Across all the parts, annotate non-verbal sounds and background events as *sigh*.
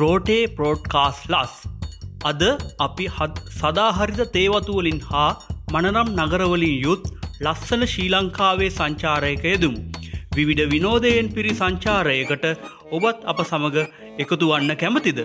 ග්‍රෝටේ ප්‍රෝඩ්කාස් ලස් අද අපි හත් සදාහරිත තේවතුවලින් හා මනනම් නගරවලින් යුත් ලස්සන ශ්‍රී ලංකාවේ සංචාරයක යෙදමු. විවිධ විනෝදයෙන් පිරි සංචාරයකට ඔබත් අප සමඟ එකතු වන්න කැමතිද.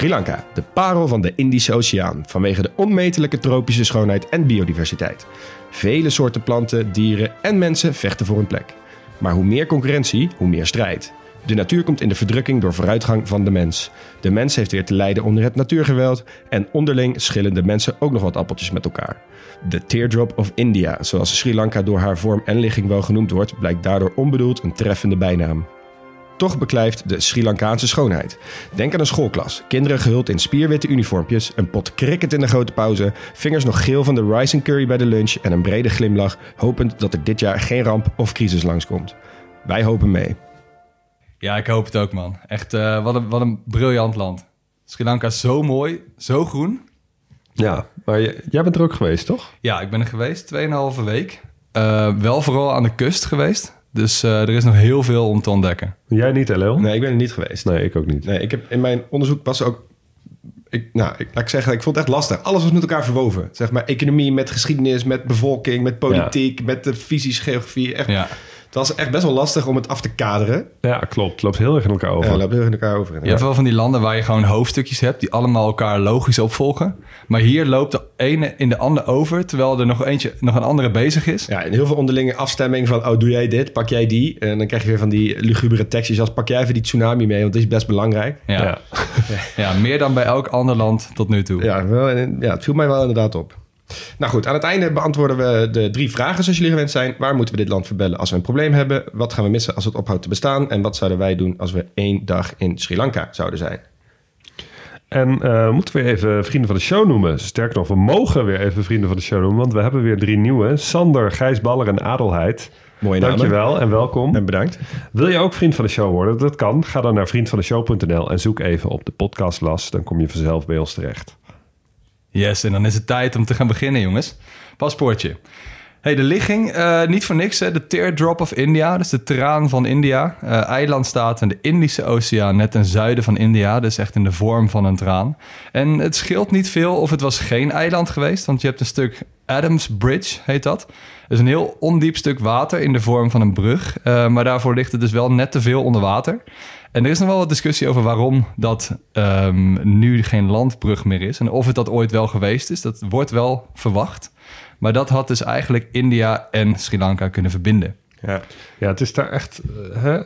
Sri Lanka, de parel van de Indische Oceaan, vanwege de onmetelijke tropische schoonheid en biodiversiteit. Vele soorten planten, dieren en mensen vechten voor hun plek. Maar hoe meer concurrentie, hoe meer strijd. De natuur komt in de verdrukking door vooruitgang van de mens. De mens heeft weer te lijden onder het natuurgeweld en onderling schillen de mensen ook nog wat appeltjes met elkaar. De Teardrop of India, zoals Sri Lanka door haar vorm en ligging wel genoemd wordt, blijkt daardoor onbedoeld een treffende bijnaam. Toch beklijft de Sri Lankaanse schoonheid. Denk aan een schoolklas. Kinderen gehuld in spierwitte uniformpjes, een pot cricket in de grote pauze, vingers nog geel van de rice and curry bij de lunch en een brede glimlach, hopend dat er dit jaar geen ramp of crisis langskomt. Wij hopen mee. Ja, ik hoop het ook, man. Echt, eh, wat, een, wat een briljant land. Sri Lanka is zo mooi, zo groen. Ja, maar je- jij bent er ook geweest, toch? Ja, ik ben er geweest, 2,5 week. Eh, wel vooral aan de kust geweest. Dus eh, er is nog heel veel om te ontdekken. Jij niet, LL? Nee, ik ben er niet geweest. Nee, ik ook niet. Nee, ik heb in mijn onderzoek pas ook. Ik, nou, ik, laat ik zeggen, ik vond het echt lastig. Alles was met elkaar verwoven. Zeg maar economie met geschiedenis, met bevolking, met politiek, met de fysisch geografie. Echt, Ja. Het was echt best wel lastig om het af te kaderen. Ja, klopt. Het loopt heel erg in elkaar over. Ja, loopt heel erg in elkaar over. Je hebt wel van die landen waar je gewoon hoofdstukjes hebt... die allemaal elkaar logisch opvolgen. Maar hier loopt de ene in de ander over... terwijl er nog eentje, nog een andere bezig is. Ja, en heel veel onderlinge afstemming van... oh, doe jij dit, pak jij die. En dan krijg je weer van die lugubere tekstjes als... pak jij even die tsunami mee, want dat is best belangrijk. Ja. Ja. Ja. meer dan bij elk ander land tot nu toe. Ja, wel, en, ja, het viel mij wel inderdaad op. Nou goed, aan het einde beantwoorden we de drie vragen zoals jullie gewend zijn. Waar moeten we dit land verbellen als we een probleem hebben? Wat gaan we missen als het ophoudt te bestaan? En wat zouden wij doen als we één dag in Sri Lanka zouden zijn? En eh, moeten we even vrienden van de show noemen? Sterker nog, we mogen weer even vrienden van de show noemen... want we hebben weer drie nieuwe. Sander, Gijs Baller en Adelheid. Mooie namen. Dankjewel en welkom. En bedankt. Wil je ook vriend van de show worden? Dat kan. Ga dan naar vriendvandeshow.nl en zoek even op de podcastlas. Dan kom je vanzelf bij ons terecht. Yes, en dan is het tijd om te gaan beginnen, jongens. Paspoortje. Hey, de ligging, eh, niet voor niks, hè. De Teardrop of India, dus de traan van India. Eh, eiland staat in de Indische Oceaan, net ten zuiden van India. Dus echt in de vorm van een traan. En het scheelt niet veel of het was geen eiland geweest, want je hebt een stuk Adams Bridge, heet dat. Dat is een heel ondiep stuk water in de vorm van een brug. eh, maar daarvoor ligt het dus wel net te veel onder water. En er is nog wel wat discussie over waarom dat ehm, nu geen landbrug meer is. En of het dat ooit wel geweest is. Dat wordt wel verwacht. Maar dat had dus eigenlijk India en Sri Lanka kunnen verbinden. Ja. Ja, het is daar echt eh, hè,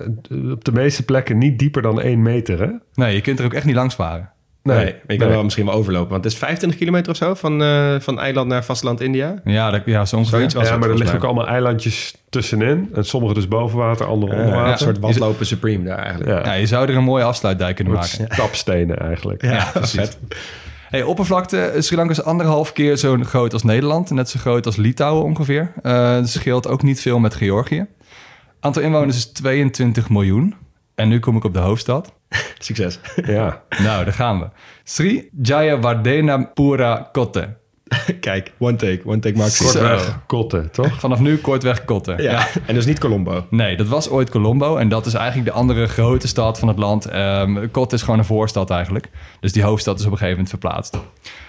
op de meeste plekken niet dieper dan één meter, hè? Nee, je kunt er ook echt niet langs varen. Nee, je kan nee. wel misschien wel overlopen. Want het is 25 kilometer of zo van, eh, van eiland naar vasteland India. Ja, dat, ja zo ongeveer. Zoiets was Ja, het maar er liggen ook allemaal eilandjes tussenin. En sommige dus boven water, andere onder Ja, water. een soort waslopen supreme daar eigenlijk. Ja, Ja, je zou er een mooie afsluitdijk kunnen maken. stapstenen eigenlijk. Ja, *laughs* precies. Hey, oppervlakte, Sri Lanka is anderhalf keer zo groot als Nederland. Net zo groot als Litouwen ongeveer. Eh het scheelt ook niet veel met Georgië. Aantal inwoners is 22 miljoen. En nu kom ik op de hoofdstad. *laughs* Succes. Ja. Nou, daar gaan we. Sri Jayawardena Pura Kotte. *laughs* Kijk, one take. One take. Zo. Kortweg, kotten, toch? Vanaf nu kortweg kotten. Ja. en dus niet Colombo. Nee, dat was ooit Colombo. En dat is eigenlijk de andere grote stad van het land. Ehm Kot is gewoon een voorstad eigenlijk. Dus die hoofdstad is op een gegeven moment verplaatst.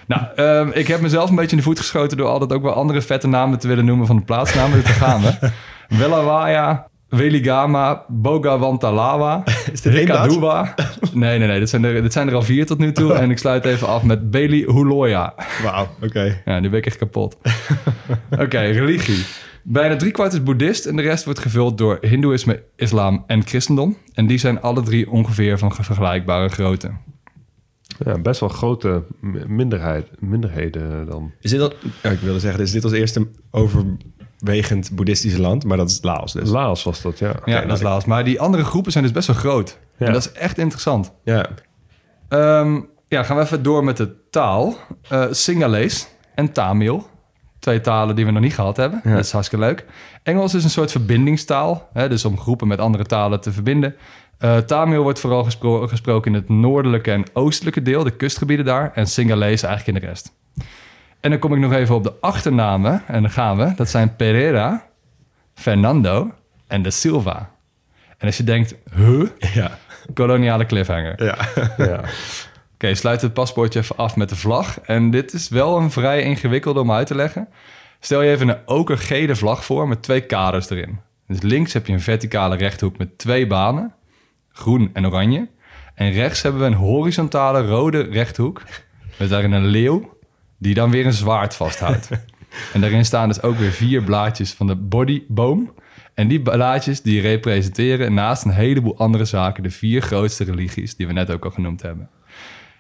Nou, ehm, ik heb mezelf een beetje in de voet geschoten... door altijd ook wel andere vette namen te willen noemen van de plaatsnamen. Daar gaan we. *laughs* Welawaya, Weligama, Bogawantalawa, *laughs* Is dit één plaats? Rikaduwa. *laughs* Nee, nee, nee. Dit zijn, er, dit zijn er al vier tot nu toe. En ik sluit even af met Beli Huloya. Wauw, oké. Ja, nu ben ik echt kapot. *laughs* Oké, religie. Bijna driekwart is boeddhist en de rest wordt gevuld door hindoeïsme, islam en christendom. En die zijn alle drie ongeveer van vergelijkbare grootte. Ja, best wel grote minderheid, minderheden dan. Is dit al... ja, ik wilde zeggen, is dit als eerste overwegend boeddhistische land? Maar dat is Laos dus. Laos was dat, ja. Ja, dat is laatst. Maar die andere groepen zijn dus best wel groot. Ja. En dat is echt interessant. ja. Ehm, ja, gaan we even door met de taal. Eh Singalees en Tamil. Twee talen die we nog niet gehad hebben. Dat is hartstikke leuk. Engels is een soort verbindingstaal. Hè, dus om groepen met andere talen te verbinden. Eh, Tamil wordt vooral gespro- gesproken in het noordelijke en oostelijke deel. De kustgebieden daar. En Singalees eigenlijk in de rest. En dan kom ik nog even op de achternamen. En dan gaan we. Dat zijn Pereira, Fernando en De Silva. En als je denkt, huh? Ja. Koloniale cliffhanger. Ja. ja. Oké, sluit het paspoortje even af met de vlag. En dit is wel een vrij ingewikkelde om uit te leggen. Stel je even een okergele vlag voor met twee kaders erin. Dus links heb je een verticale rechthoek met twee banen, groen en oranje. En rechts hebben we een horizontale rode rechthoek met daarin een leeuw die dan weer een zwaard vasthoudt. *laughs* en daarin staan dus ook weer vier blaadjes van de bodyboom. En die blaadjes die representeren naast een heleboel andere zaken de vier grootste religies die we net ook al genoemd hebben.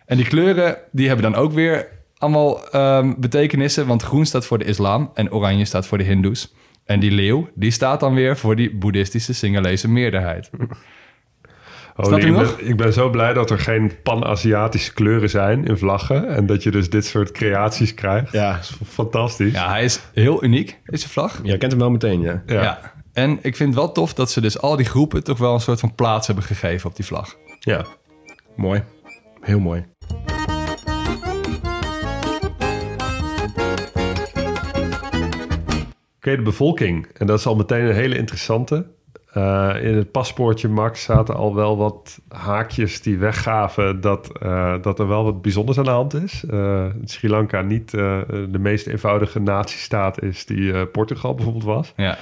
En die kleuren die hebben dan ook weer allemaal ehm, betekenissen. Want groen staat voor de islam en oranje staat voor de hindoes. En die leeuw, die staat dan weer voor die boeddhistische Singalese meerderheid. *laughs* Oh, ik, ben, ik ben zo blij dat er geen pan-Aziatische kleuren zijn in vlaggen. En dat je dus dit soort creaties krijgt. Ja. Dat is fantastisch. Ja, hij is heel uniek, deze vlag. Je kent hem wel meteen, ja. Ja. Ja. En ik vind het wel tof dat ze dus al die groepen toch wel een soort van plaats hebben gegeven op die vlag. ja. Mooi. Heel mooi. Oké, de bevolking. En dat is al meteen een hele interessante. Eh, in het paspoortje, Max, zaten al wel wat haakjes die weggaven dat, eh, dat er wel wat bijzonders aan de hand is. Eh, Sri Lanka niet de meest eenvoudige natiestaat is die Portugal bijvoorbeeld was. Ja.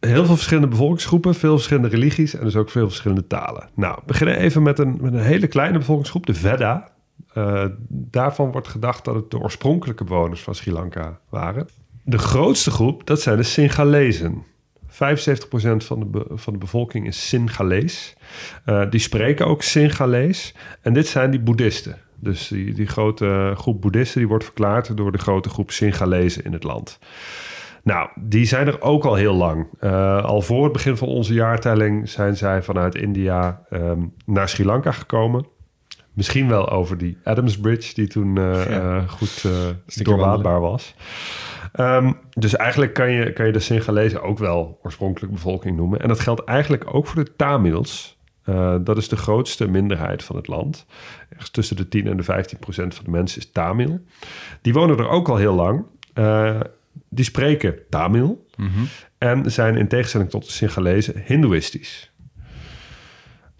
Heel veel verschillende bevolkingsgroepen, veel verschillende religies en dus ook veel verschillende talen. Nou, we beginnen even met een, met een hele kleine bevolkingsgroep, de Vedda. Eh, daarvan wordt gedacht dat het de oorspronkelijke bewoners van Sri Lanka waren. De grootste groep, dat zijn de Singalezen. 75% van de, be- van de bevolking is Singalees. Eh, die spreken ook Singalees. En dit zijn die boeddhisten. Dus die, die grote groep boeddhisten die wordt verklaard door de grote groep Singalezen in het land. Nou, die zijn er ook al heel lang. Eh, al voor het begin van onze jaartelling zijn zij vanuit India ehm, naar Sri Lanka gekomen. Misschien wel over die Adams Bridge, die toen eh, Ja. goed doorwaadbaar was. Ehm, dus eigenlijk kan je, kan je de Singalezen ook wel oorspronkelijk bevolking noemen. En dat geldt eigenlijk ook voor de Tamils. Eh, dat is de grootste minderheid van het land. Ergens tussen de 10 en de 15 procent van de mensen is Tamil. Die wonen er ook al heel lang. Eh, die spreken Tamil. En zijn in tegenstelling tot de Singalezen hindoeïstisch.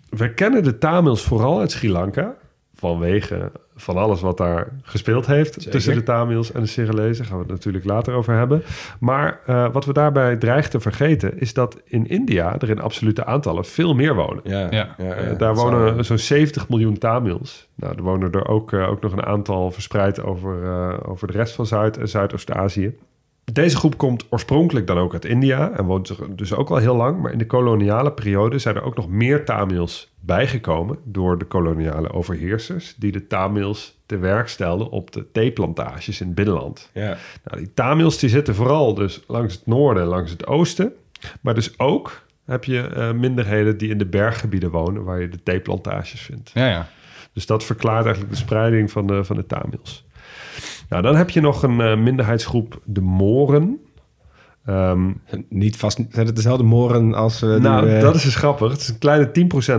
We kennen de Tamils vooral uit Sri Lanka. Vanwege van alles wat daar gespeeld heeft tussen de Tamils en de Singalezen. Daar gaan we het natuurlijk later over hebben. Maar eh, wat we daarbij dreigen te vergeten... is dat in India er in absolute aantallen veel meer wonen. Ja. Ja. Eh, daar wonen zo'n 70 miljoen Tamils. Nou, er wonen er ook, eh, ook nog een aantal verspreid over, eh, over de rest van Zuid- en Zuidoost-Azië. Deze groep komt oorspronkelijk dan ook uit India en woont er dus ook al heel lang. Maar in de koloniale periode zijn er ook nog meer Tamils bijgekomen door de koloniale overheersers, die de Tamils te werk stelden op de theeplantages in het binnenland. Ja. Nou, die Tamils die zitten vooral dus langs het noorden en langs het oosten. Maar dus ook heb je eh, minderheden die in de berggebieden wonen, waar je de theeplantages vindt. Ja, ja. Dus dat verklaart eigenlijk de spreiding van de, van de Tamils. Nou, dan heb je nog een eh, minderheidsgroep, de Moren. Ehm, Niet vast, zijn het dezelfde moren als... eh, nou, die, dat is dus grappig. Het is een kleine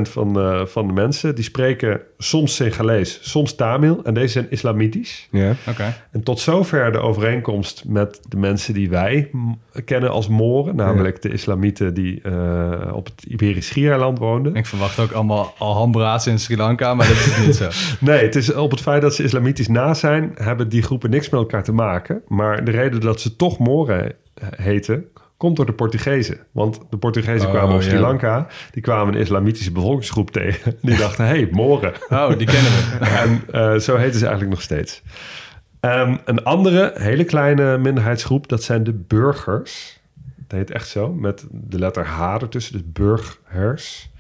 10% van, eh, van de mensen. Die spreken soms Singalees, soms Tamil. En deze zijn islamitisch. Ja. Oké. En tot zover de overeenkomst met de mensen die wij kennen als Moren. Namelijk de islamieten die eh, op het Iberisch Schiereiland woonden. Ik verwacht ook allemaal Alhambra's in Sri Lanka, maar dat is niet zo. *laughs* Nee, het is op het feit dat ze islamitisch na zijn... hebben die groepen niks met elkaar te maken. Maar de reden dat ze toch Moren heten... komt door de Portugezen. Want de Portugezen Oh, kwamen op Sri ja. Lanka. Die kwamen een islamitische bevolkingsgroep tegen. *laughs* Die dachten, hé, hey, Moren. Oh, die kennen we. *laughs* En eh, zo heten ze eigenlijk nog steeds. Ehm, een andere hele kleine minderheidsgroep, dat zijn de burgers. Dat heet echt zo, met de letter H ertussen, dus burgers.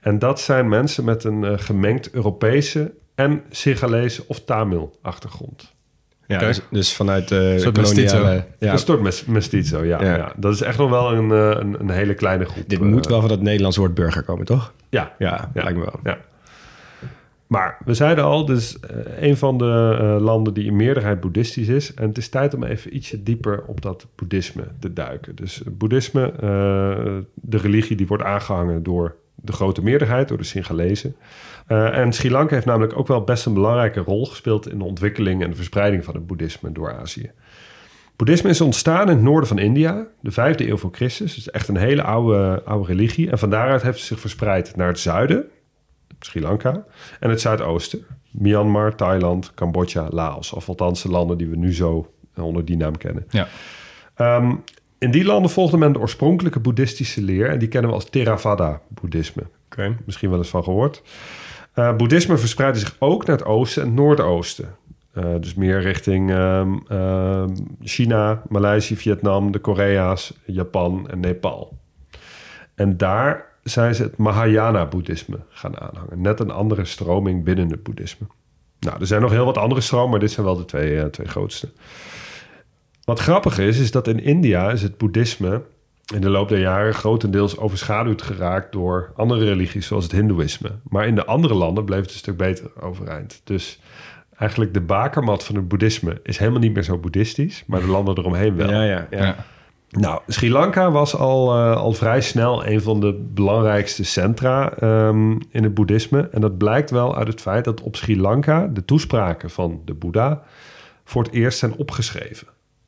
En dat zijn mensen met een eh, gemengd Europese en Singalese of Tamil achtergrond. Ja, dus, dus vanuit de koloniale... Ja. Een soort mes- mestizo, ja, Ja. ja. Dat is echt nog wel een, eh, een, een hele kleine groep. dit eh, moet wel van het Nederlands woord burger komen, toch? Ja, Ja, lijkt me wel. Ja. Maar we zeiden al, dus eh, een van de eh, landen die in meerderheid boeddhistisch is. En het is tijd om even ietsje dieper op dat boeddhisme te duiken. Dus boeddhisme, eh, de religie die wordt aangehangen door de grote meerderheid, door de Singalezen. Eh, en Sri Lanka heeft namelijk ook wel best een belangrijke rol gespeeld in de ontwikkeling en de verspreiding van het boeddhisme door Azië. Boeddhisme is ontstaan in het noorden van India, de vijfde eeuw voor Christus. Dus echt een hele oude, oude religie. En van daaruit heeft het zich verspreid naar het zuiden, Sri Lanka, en het zuidoosten. Myanmar, Thailand, Cambodja, Laos. Of althans de landen die we nu zo eh, onder die naam kennen. Ja. Ehm, in die landen volgde men de oorspronkelijke boeddhistische leer... en die kennen we als Theravada-boeddhisme. Oké. Misschien wel eens van gehoord. Eh, boeddhisme verspreidde zich ook naar het oosten en noordoosten. Eh, dus meer richting ehm, ehm, China, Maleisië, Vietnam, de Korea's, Japan en Nepal. En daar zijn ze het Mahayana-boeddhisme gaan aanhangen. Net een andere stroming binnen het boeddhisme. Nou, er zijn nog heel wat andere stromen, maar dit zijn wel de twee, eh, twee grootste. Wat grappig is, is dat in India is het boeddhisme in de loop der jaren grotendeels overschaduwd geraakt door andere religies, zoals het hindoeïsme. Maar in de andere landen bleef het een stuk beter overeind. Dus eigenlijk de bakermat van het boeddhisme is helemaal niet meer zo boeddhistisch, maar de landen eromheen wel. Ja, ja, ja. Ja. Nou, Sri Lanka was al, eh, al vrij snel een van de belangrijkste centra ehm, in het boeddhisme. En dat blijkt wel uit het feit dat op Sri Lanka de toespraken van de Boeddha voor het eerst zijn opgeschreven.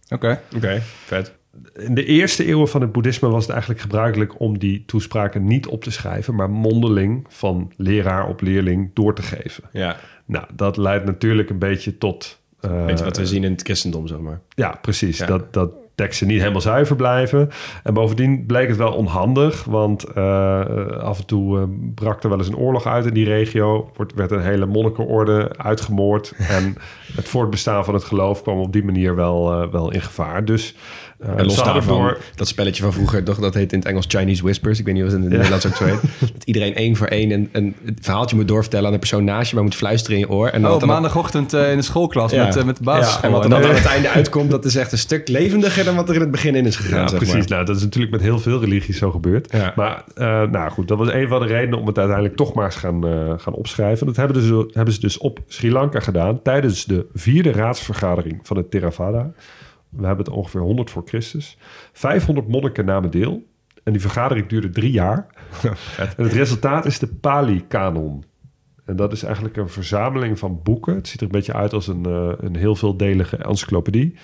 Oké. Oké, vet. In de eerste eeuwen van het boeddhisme was het eigenlijk gebruikelijk om die toespraken niet op te schrijven, maar mondeling van leraar op leerling door te geven. Ja, Nou, dat leidt natuurlijk een beetje tot. eh, weet je wat we zien in het christendom, zeg maar. ja, precies. Ja. Dat, dat teksten niet helemaal zuiver blijven. En bovendien bleek het wel onhandig, want eh, af en toe eh, brak er wel eens een oorlog uit in die regio. Wordt, werd een hele monnikenorde uitgemoord. *laughs* en het voortbestaan van het geloof kwam op die manier wel, eh, wel in gevaar. Dus eh, En los daarvan, dat spelletje van vroeger, toch, dat heet in het Engels Chinese Whispers. Ik weet niet of het in het Nederlands ook zo heet. *laughs* Dat iedereen één voor één een, een verhaaltje moet doorvertellen aan de persoon naast je, maar moet fluisteren in je oor. En Oh, dan- maandagochtend eh, in de schoolklas Ja. met, eh, met de Ja, basisschool. en wat er dan aan het einde uitkomt, dat is echt een stuk levendiger dan wat er in het begin in is gegaan. Ja, zeg precies. maar. Nou, dat is natuurlijk met heel veel religies zo gebeurd. Ja. Maar eh, nou goed, dat was een van de redenen om het uiteindelijk toch maar eens gaan, eh, gaan opschrijven. Dat hebben, dus, hebben ze dus op Sri Lanka gedaan tijdens de vierde raadsvergadering van het Theravada. We hebben het ongeveer 100 voor Christus. 500 monniken namen deel. En die vergadering duurde drie jaar. *laughs* en het resultaat is de Pali-kanon. En dat is eigenlijk een verzameling van boeken. Het ziet er een beetje uit als een, eh, een heel veeldelige encyclopedie.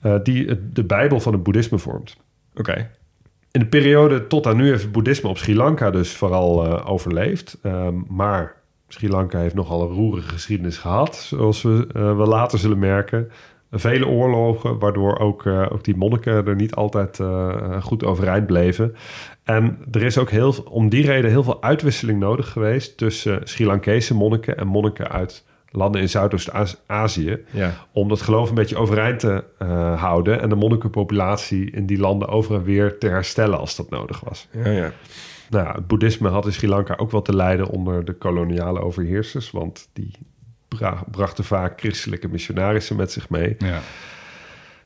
eh, die het- de Bijbel van het boeddhisme vormt. Oké. In de periode tot aan nu heeft het boeddhisme op Sri Lanka dus vooral eh, overleefd. Ehm, maar Sri Lanka heeft nogal een roerige geschiedenis gehad, zoals we wel later zullen merken. Vele oorlogen, waardoor ook, uh, ook die monniken er niet altijd uh, goed overeind bleven. En er is ook heel, om die reden heel veel uitwisseling nodig geweest tussen Sri Lankese monniken en monniken uit landen in Zuidoost-Azië. Ja. Om dat geloof een beetje overeind te uh, houden. En de monnikenpopulatie in die landen over en weer te herstellen als dat nodig was. Ja, ja. Nou, het boeddhisme had in Sri Lanka ook wel te lijden onder de koloniale overheersers. Want die bra brachten vaak christelijke missionarissen met zich mee. Ja.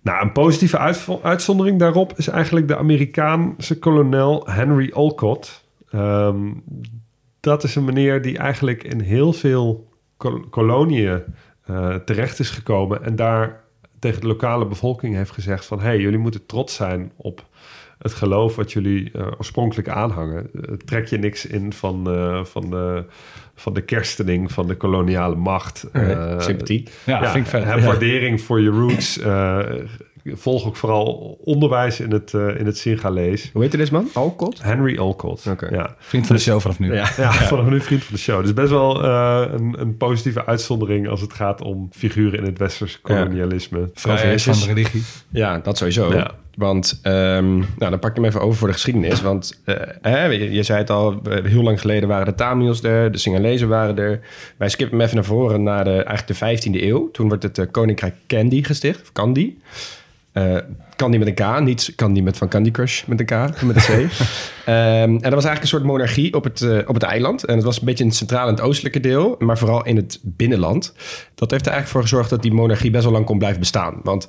Nou, een positieve uitzondering daarop is eigenlijk de Amerikaanse kolonel Henry Olcott. Um, dat is een meneer die eigenlijk in heel veel kol koloniën uh, terecht is gekomen en daar tegen de lokale bevolking heeft gezegd van... hé, hey, jullie moeten trots zijn op het geloof wat jullie eh, oorspronkelijk aanhangen. Eh, trek je niks in van, eh, van, de, van de kerstening van de koloniale macht. Eh, sympathie. Ja, vind ik vet. Heb waardering voor je roots. Eh, volg ook vooral onderwijs in het, eh in het Singalees. Hoe heet deze man? Alcott? Henry Alcott. Oké. Ja. Vriend van de show vanaf nu. Ja. Ja, *laughs* vanaf nu vriend van de show. Dus best wel eh, een, een positieve uitzondering als het gaat om figuren in het westerse kolonialisme. Vrijheid van de religie. Ja, dat sowieso. Ja. Want, ehm, nou, dan pak ik hem even over voor de geschiedenis. Want eh, hè, je, zei het al, heel lang geleden waren de Tamils er, de Singalezen waren er. Wij skippen hem even naar voren naar de, eigenlijk de 15e eeuw. Toen werd het eh, Koninkrijk Kandy gesticht, of Kandy. Eh Candy met een K, niet Candy met van Candy Crush met een K, met een C. *laughs* Ehm, en dat was eigenlijk een soort monarchie op het, eh, op het eiland. En het was een beetje in het centrale en het oostelijke deel, maar vooral in het binnenland. Dat heeft er eigenlijk voor gezorgd dat die monarchie best wel lang kon blijven bestaan. Want,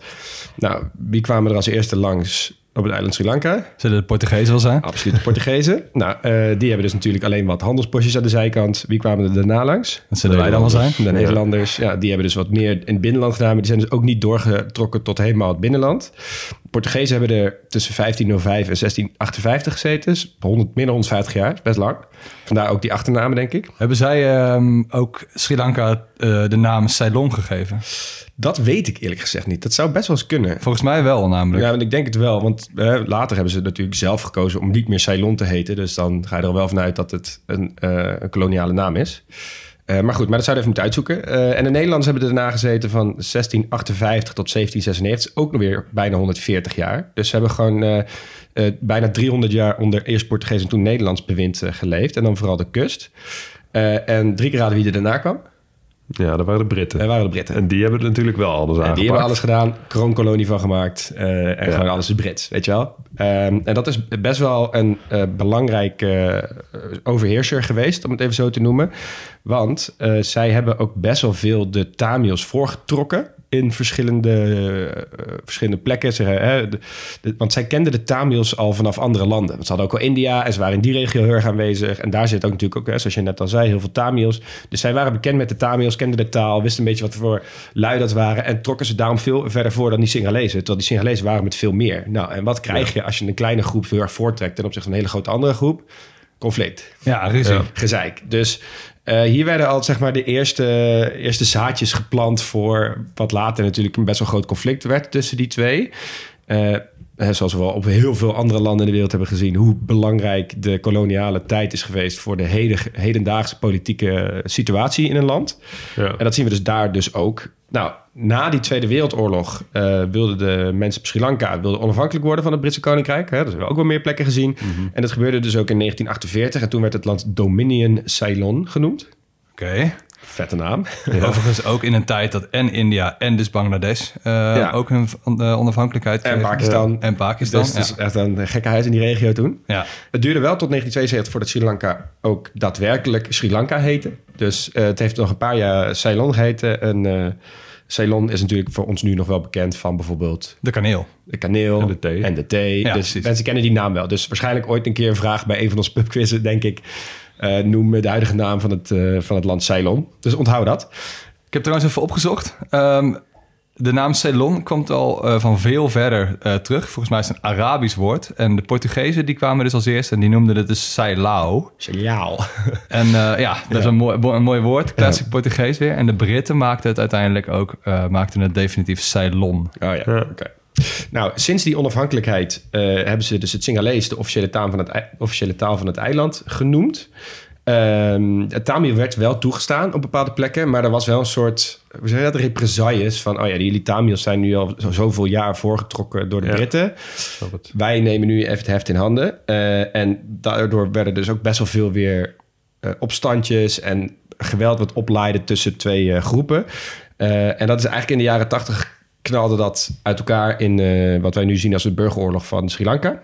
nou, wie kwamen er als eerste langs op het eiland Sri Lanka? Zullen de Portugezen wel zijn? Absoluut de Portugezen. *laughs* nou, eh, die hebben dus natuurlijk alleen wat handelspostjes aan de zijkant. Wie kwamen er daarna langs? Dat zullen wij dan wel zijn. De Nederlanders, ja. die hebben dus wat meer in het binnenland gedaan. Maar die zijn dus ook niet doorgetrokken tot helemaal het binnenland. De Portugezen hebben er tussen 1505 en 1658 gezeten. Dus 100, meer dan 150 jaar, best lang. Vandaar ook die achternamen, denk ik. Hebben zij ehm, ook Sri Lanka eh, de naam Ceylon gegeven? Dat weet ik eerlijk gezegd niet. Dat zou best wel eens kunnen. Volgens mij wel namelijk. Ja, want ik denk het wel. Want later hebben ze natuurlijk zelf gekozen om niet meer Ceylon te heten. Dus dan ga je er wel vanuit dat het een, eh, een koloniale naam is. Eh, maar goed, maar dat zou je even moeten uitzoeken. Eh, en de Nederlanders hebben er daarna gezeten van 1658 tot 1796. Ook nog weer bijna 140 jaar. Dus ze hebben gewoon eh, bijna 300 jaar onder eerst Portugees en toen Nederlands bewind geleefd. En dan vooral de kust. En drie keer raden wie er daarna kwam. Ja, dat waren de Britten. Dat waren de Britten. En die hebben het natuurlijk wel alles En aangepakt. die hebben alles gedaan, kroonkolonie van gemaakt eh, en gewoon alles is Brits, weet je wel. Ehm, en dat is best wel een eh, belangrijk eh, overheerser geweest, om het even zo te noemen. Want zij hebben ook best wel veel de Tamils voorgetrokken in verschillende, eh, verschillende plekken. Ze, hè, de- de- want zij kenden de Tamils al vanaf andere landen. Want ze hadden ook al India en ze waren in die regio heel erg aanwezig. En daar zit ook natuurlijk ook, hè, zoals je net al zei, heel veel Tamils. Dus zij waren bekend met de Tamils, kenden de taal, wisten een beetje wat voor lui dat waren. En trokken ze daarom veel verder voor dan die Singalezen. Terwijl die Singalezen waren met veel meer. Nou, en wat krijg je als je een kleine groep heel erg voortrekt ten opzichte van een hele grote andere groep? Conflict Ja, ruzie. gezeik. Dus eh, hier werden al zeg maar de eerste, eerste zaadjes geplant voor wat later natuurlijk een best wel groot conflict werd tussen die twee. Eh, hè, zoals we wel op heel veel andere landen in de wereld hebben gezien, hoe belangrijk de koloniale tijd is geweest voor de heden, hedendaagse politieke situatie in een land. Ja. En dat zien we dus daar dus ook. Nou, na die Tweede Wereldoorlog eh, wilden de mensen op Sri Lanka wilden onafhankelijk worden van het Britse Koninkrijk. Hè? Dat hebben we ook wel meer plekken gezien. En dat gebeurde dus ook in 1948. En toen werd het land Dominion Ceylon genoemd. Oké. Vette naam. *laughs* Overigens ook in een tijd dat en India en dus Bangladesh eh, Ja. ook hun eh, onafhankelijkheid En kregen. Pakistan. En Pakistan, Dus het is ja. echt een gekke huis in die regio toen. ja. Het duurde wel tot 1972 voordat Sri Lanka ook daadwerkelijk Sri Lanka heette. Dus eh, het heeft nog een paar jaar Ceylon geheten. En Ceylon is natuurlijk voor ons nu nog wel bekend van bijvoorbeeld De kaneel. de kaneel En de thee. En de thee. Ja, dus precies. mensen kennen die naam wel. Dus waarschijnlijk ooit een keer een vraag bij een van onze pubquizzen, denk ik. Eh noem me de huidige naam van het, eh, van het land Ceylon. Dus onthoud dat. Ik heb trouwens even opgezocht. Ehm, de naam Ceylon komt al eh, van veel verder eh, terug. Volgens mij is het een Arabisch woord. En de Portugezen die kwamen dus als eerste en die noemden het dus Ceilao. Signaal. *laughs* En eh, ja, dat is een mooi, een mooi woord. Classic Portugees weer. En de Britten maakten het uiteindelijk ook eh, maakten het definitief Ceylon. Oh ja, oké. Nou, sinds die onafhankelijkheid eh, hebben ze dus het Singalees de officiële taal van het, officiële taal van het eiland genoemd. Ehm, het Tamil werd wel toegestaan op bepaalde plekken, maar er was wel een soort hoe zeg je dat, represailles van, oh ja, jullie Tamils zijn nu al zo, zoveel jaar voorgetrokken door de Ja. Britten. Wij nemen nu even het heft in handen. Eh, en daardoor werden dus ook best wel veel weer eh, opstandjes en geweld wat oplaaide tussen twee groepen. En dat is eigenlijk in de jaren tachtig knalde dat uit elkaar in eh, wat wij nu zien als de burgeroorlog van Sri Lanka.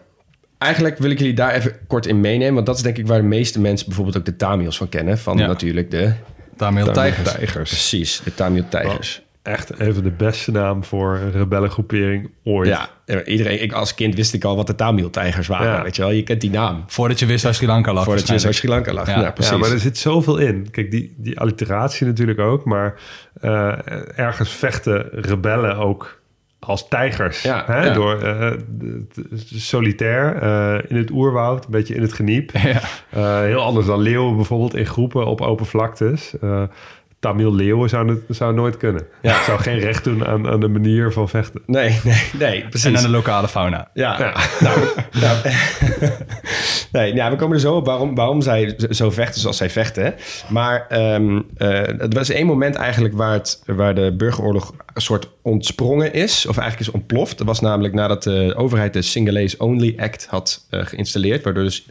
Eigenlijk wil ik jullie daar even kort in meenemen, want dat is denk ik waar de meeste mensen bijvoorbeeld ook de Tamils van kennen. Van Ja. natuurlijk de... Tamil Tijgers. Tijgers. Precies, de Tamil Tijgers. Echt even de beste naam voor een rebellengroepering ooit. Ja, eh, iedereen, ik, als kind wist ik al wat de Tamil Tijgers waren, Ja. weet je wel. Je kent die naam. Voordat je wist waar Sri Lanka lag. Voordat je zo waarschijnlijk. Sri Lanka lag. Ja. Ja, precies. Ja, maar er zit zoveel in. Kijk, die, die alliteratie natuurlijk ook. Maar eh, ergens vechten rebellen ook als tijgers. Ja, hè? ja. Door eh, solitair eh, in het oerwoud, een beetje in het geniep. Ja. Eh, heel anders dan leeuwen bijvoorbeeld in groepen op open vlaktes. Tamil leeuwen zou, het, zou nooit kunnen. Ja. Zou geen recht doen aan, aan de manier van vechten. Nee, nee, nee, precies. En aan de lokale fauna. Ja, Ja. nou, nou, *laughs* nee, ja, we komen er zo op waarom, waarom zij zo vechten zoals zij vechten. Maar ehm eh, er was één moment eigenlijk waar, het, waar de burgeroorlog een soort ontsprongen is. Of eigenlijk is ontploft. Dat was namelijk nadat de overheid de Sinhalese Only Act had eh, geïnstalleerd. Waardoor dus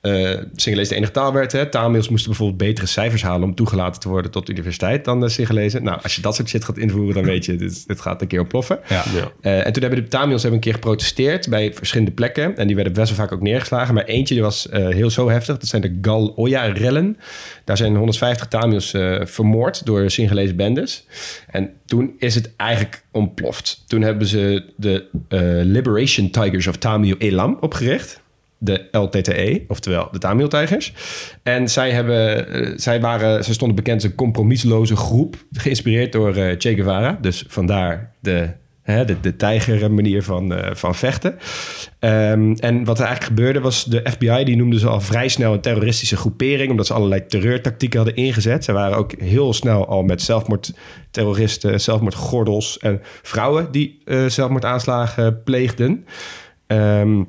eh Sinhalese de enige taal werd. Hè. Tamils moesten bijvoorbeeld betere cijfers halen om toegelaten te worden tot de universiteit dan de Sinhalese. Nou, als je dat soort shit gaat invoeren, dan weet je, dit, dit gaat een keer ontploffen. Ja. Ja. Eh, en toen hebben de Tamils hebben een keer geprotesteerd bij verschillende plekken. En die werden best wel vaak ook neergeslagen. Maar eentje die was eh, heel zo heftig. Dat zijn de Gal Oya-rellen. Daar zijn 150 Tamils eh, vermoord door Singalese bendes. En toen is het eigenlijk ontploft. Toen hebben ze de eh, Liberation Tigers of Tamil Elam opgericht. De LTTE, oftewel de Tamil-tijgers. En zij, hebben, eh, zij, waren, zij stonden bekend als een compromisloze groep. Geïnspireerd door Che Guevara. Dus vandaar de, hè, de, de tijger manier van, eh, van vechten. Ehm, en wat er eigenlijk gebeurde was... de FBI die noemde ze al vrij snel een terroristische groepering... omdat ze allerlei terreurtactieken hadden ingezet. Ze waren ook heel snel al met zelfmoordterroristen... zelfmoordgordels en vrouwen die eh, zelfmoordaanslagen pleegden... Ehm,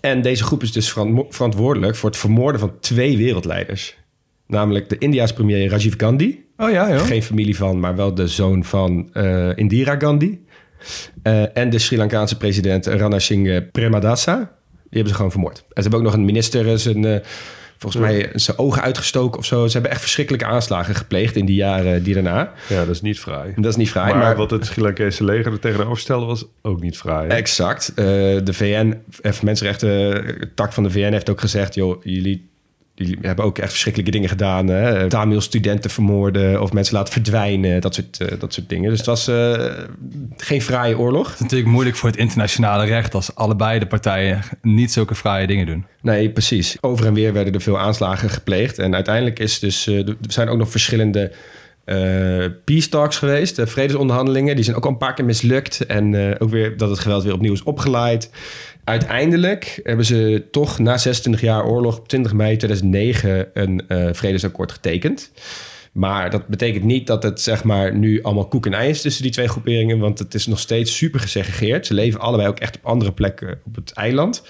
en deze groep is dus veran- verantwoordelijk voor het vermoorden van twee wereldleiders. Namelijk de India's premier Rajiv Gandhi. Oh ja, joh. Geen familie van, maar wel de zoon van eh, Indira Gandhi. Eh, en de Sri Lankaanse president Rana Singh Premadasa. Die hebben ze gewoon vermoord. En ze hebben ook nog een minister eh, zijn, eh, volgens mij zijn ogen uitgestoken of zo. Ze hebben echt verschrikkelijke aanslagen gepleegd in die jaren die daarna. Ja, dat is niet fraai. Dat is niet fraai, maar, maar... wat het Sri Lankese leger er tegenover stelde was ook niet fraai. hè? Exact. De VN, mensenrechten, tak van de VN heeft ook gezegd... joh, jullie, jullie hebben ook echt verschrikkelijke dingen gedaan. Hè? Tamil studenten vermoorden of mensen laten verdwijnen. Dat soort, eh, dat soort dingen. Dus het was eh, geen fraaie oorlog. Het is natuurlijk moeilijk voor het internationale recht als allebei de partijen niet zulke fraaie dingen doen. Nee, precies. Over en weer werden er veel aanslagen gepleegd. En uiteindelijk is dus, eh, er zijn ook nog verschillende eh, peace talks geweest. eh, vredesonderhandelingen. Die zijn ook al een paar keer mislukt. En eh, ook weer dat het geweld weer opnieuw is opgeleid. Uiteindelijk hebben ze toch na 26 jaar oorlog... op 20 mei 2009 een vredesakkoord getekend. Maar dat betekent niet dat het zeg maar nu allemaal koek en ei is tussen die twee groeperingen. Want het is nog steeds super gesegregeerd. Ze leven allebei ook echt op andere plekken op het eiland.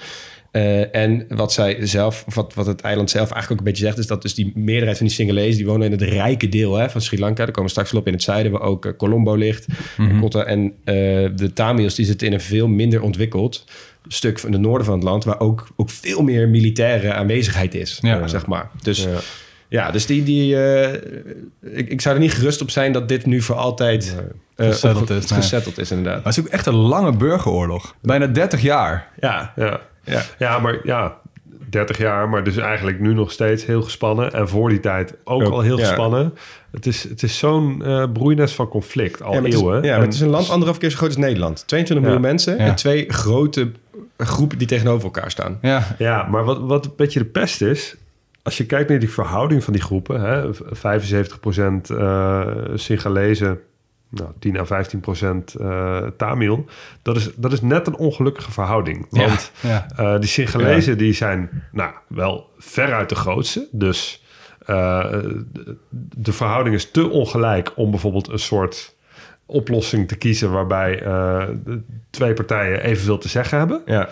Eh, en wat zij zelf, wat, wat het eiland zelf eigenlijk ook een beetje zegt, is dat dus die meerderheid van die Singalese, die wonen in het rijke deel hè, van Sri Lanka. Daar komen we straks wel op in het zuiden, waar ook eh, Colombo ligt. en Kotta. En de Tamils, die zitten in een veel minder ontwikkeld stuk van het noorden van het land, waar ook, ook veel meer militaire aanwezigheid is, Ja. zeg maar. Dus Ja. Ja, dus die, die eh, ik, ik zou er niet gerust op zijn dat dit nu voor altijd eh, Gesetteld is, nee. is, inderdaad. Maar het is ook echt een lange burgeroorlog. Bijna 30 jaar. Ja, Ja. ja. ja, maar ja, 30 jaar, maar dus eigenlijk nu nog steeds heel gespannen. En voor die tijd ook, Ook, al heel ja. gespannen. Het is, het is zo'n eh broeinet van conflict, al ja, maar het is, eeuwen. ja, En- het is een land anderhalf keer zo groot als Nederland. 22 miljoen mensen Ja. en twee grote groepen die tegenover elkaar staan. Ja, Ja, maar wat, wat een beetje de pest is... Als je kijkt naar die verhouding van die groepen... Hè, 75% eh Singalese, nou, 10 à 15% eh Tamil... Dat is, dat is net een ongelukkige verhouding. Want ja. eh, die Singalezen die zijn nou, wel veruit de grootste. Dus eh, de, de verhouding is te ongelijk... om bijvoorbeeld een soort oplossing te kiezen... waarbij de twee partijen evenveel te zeggen hebben... Ja.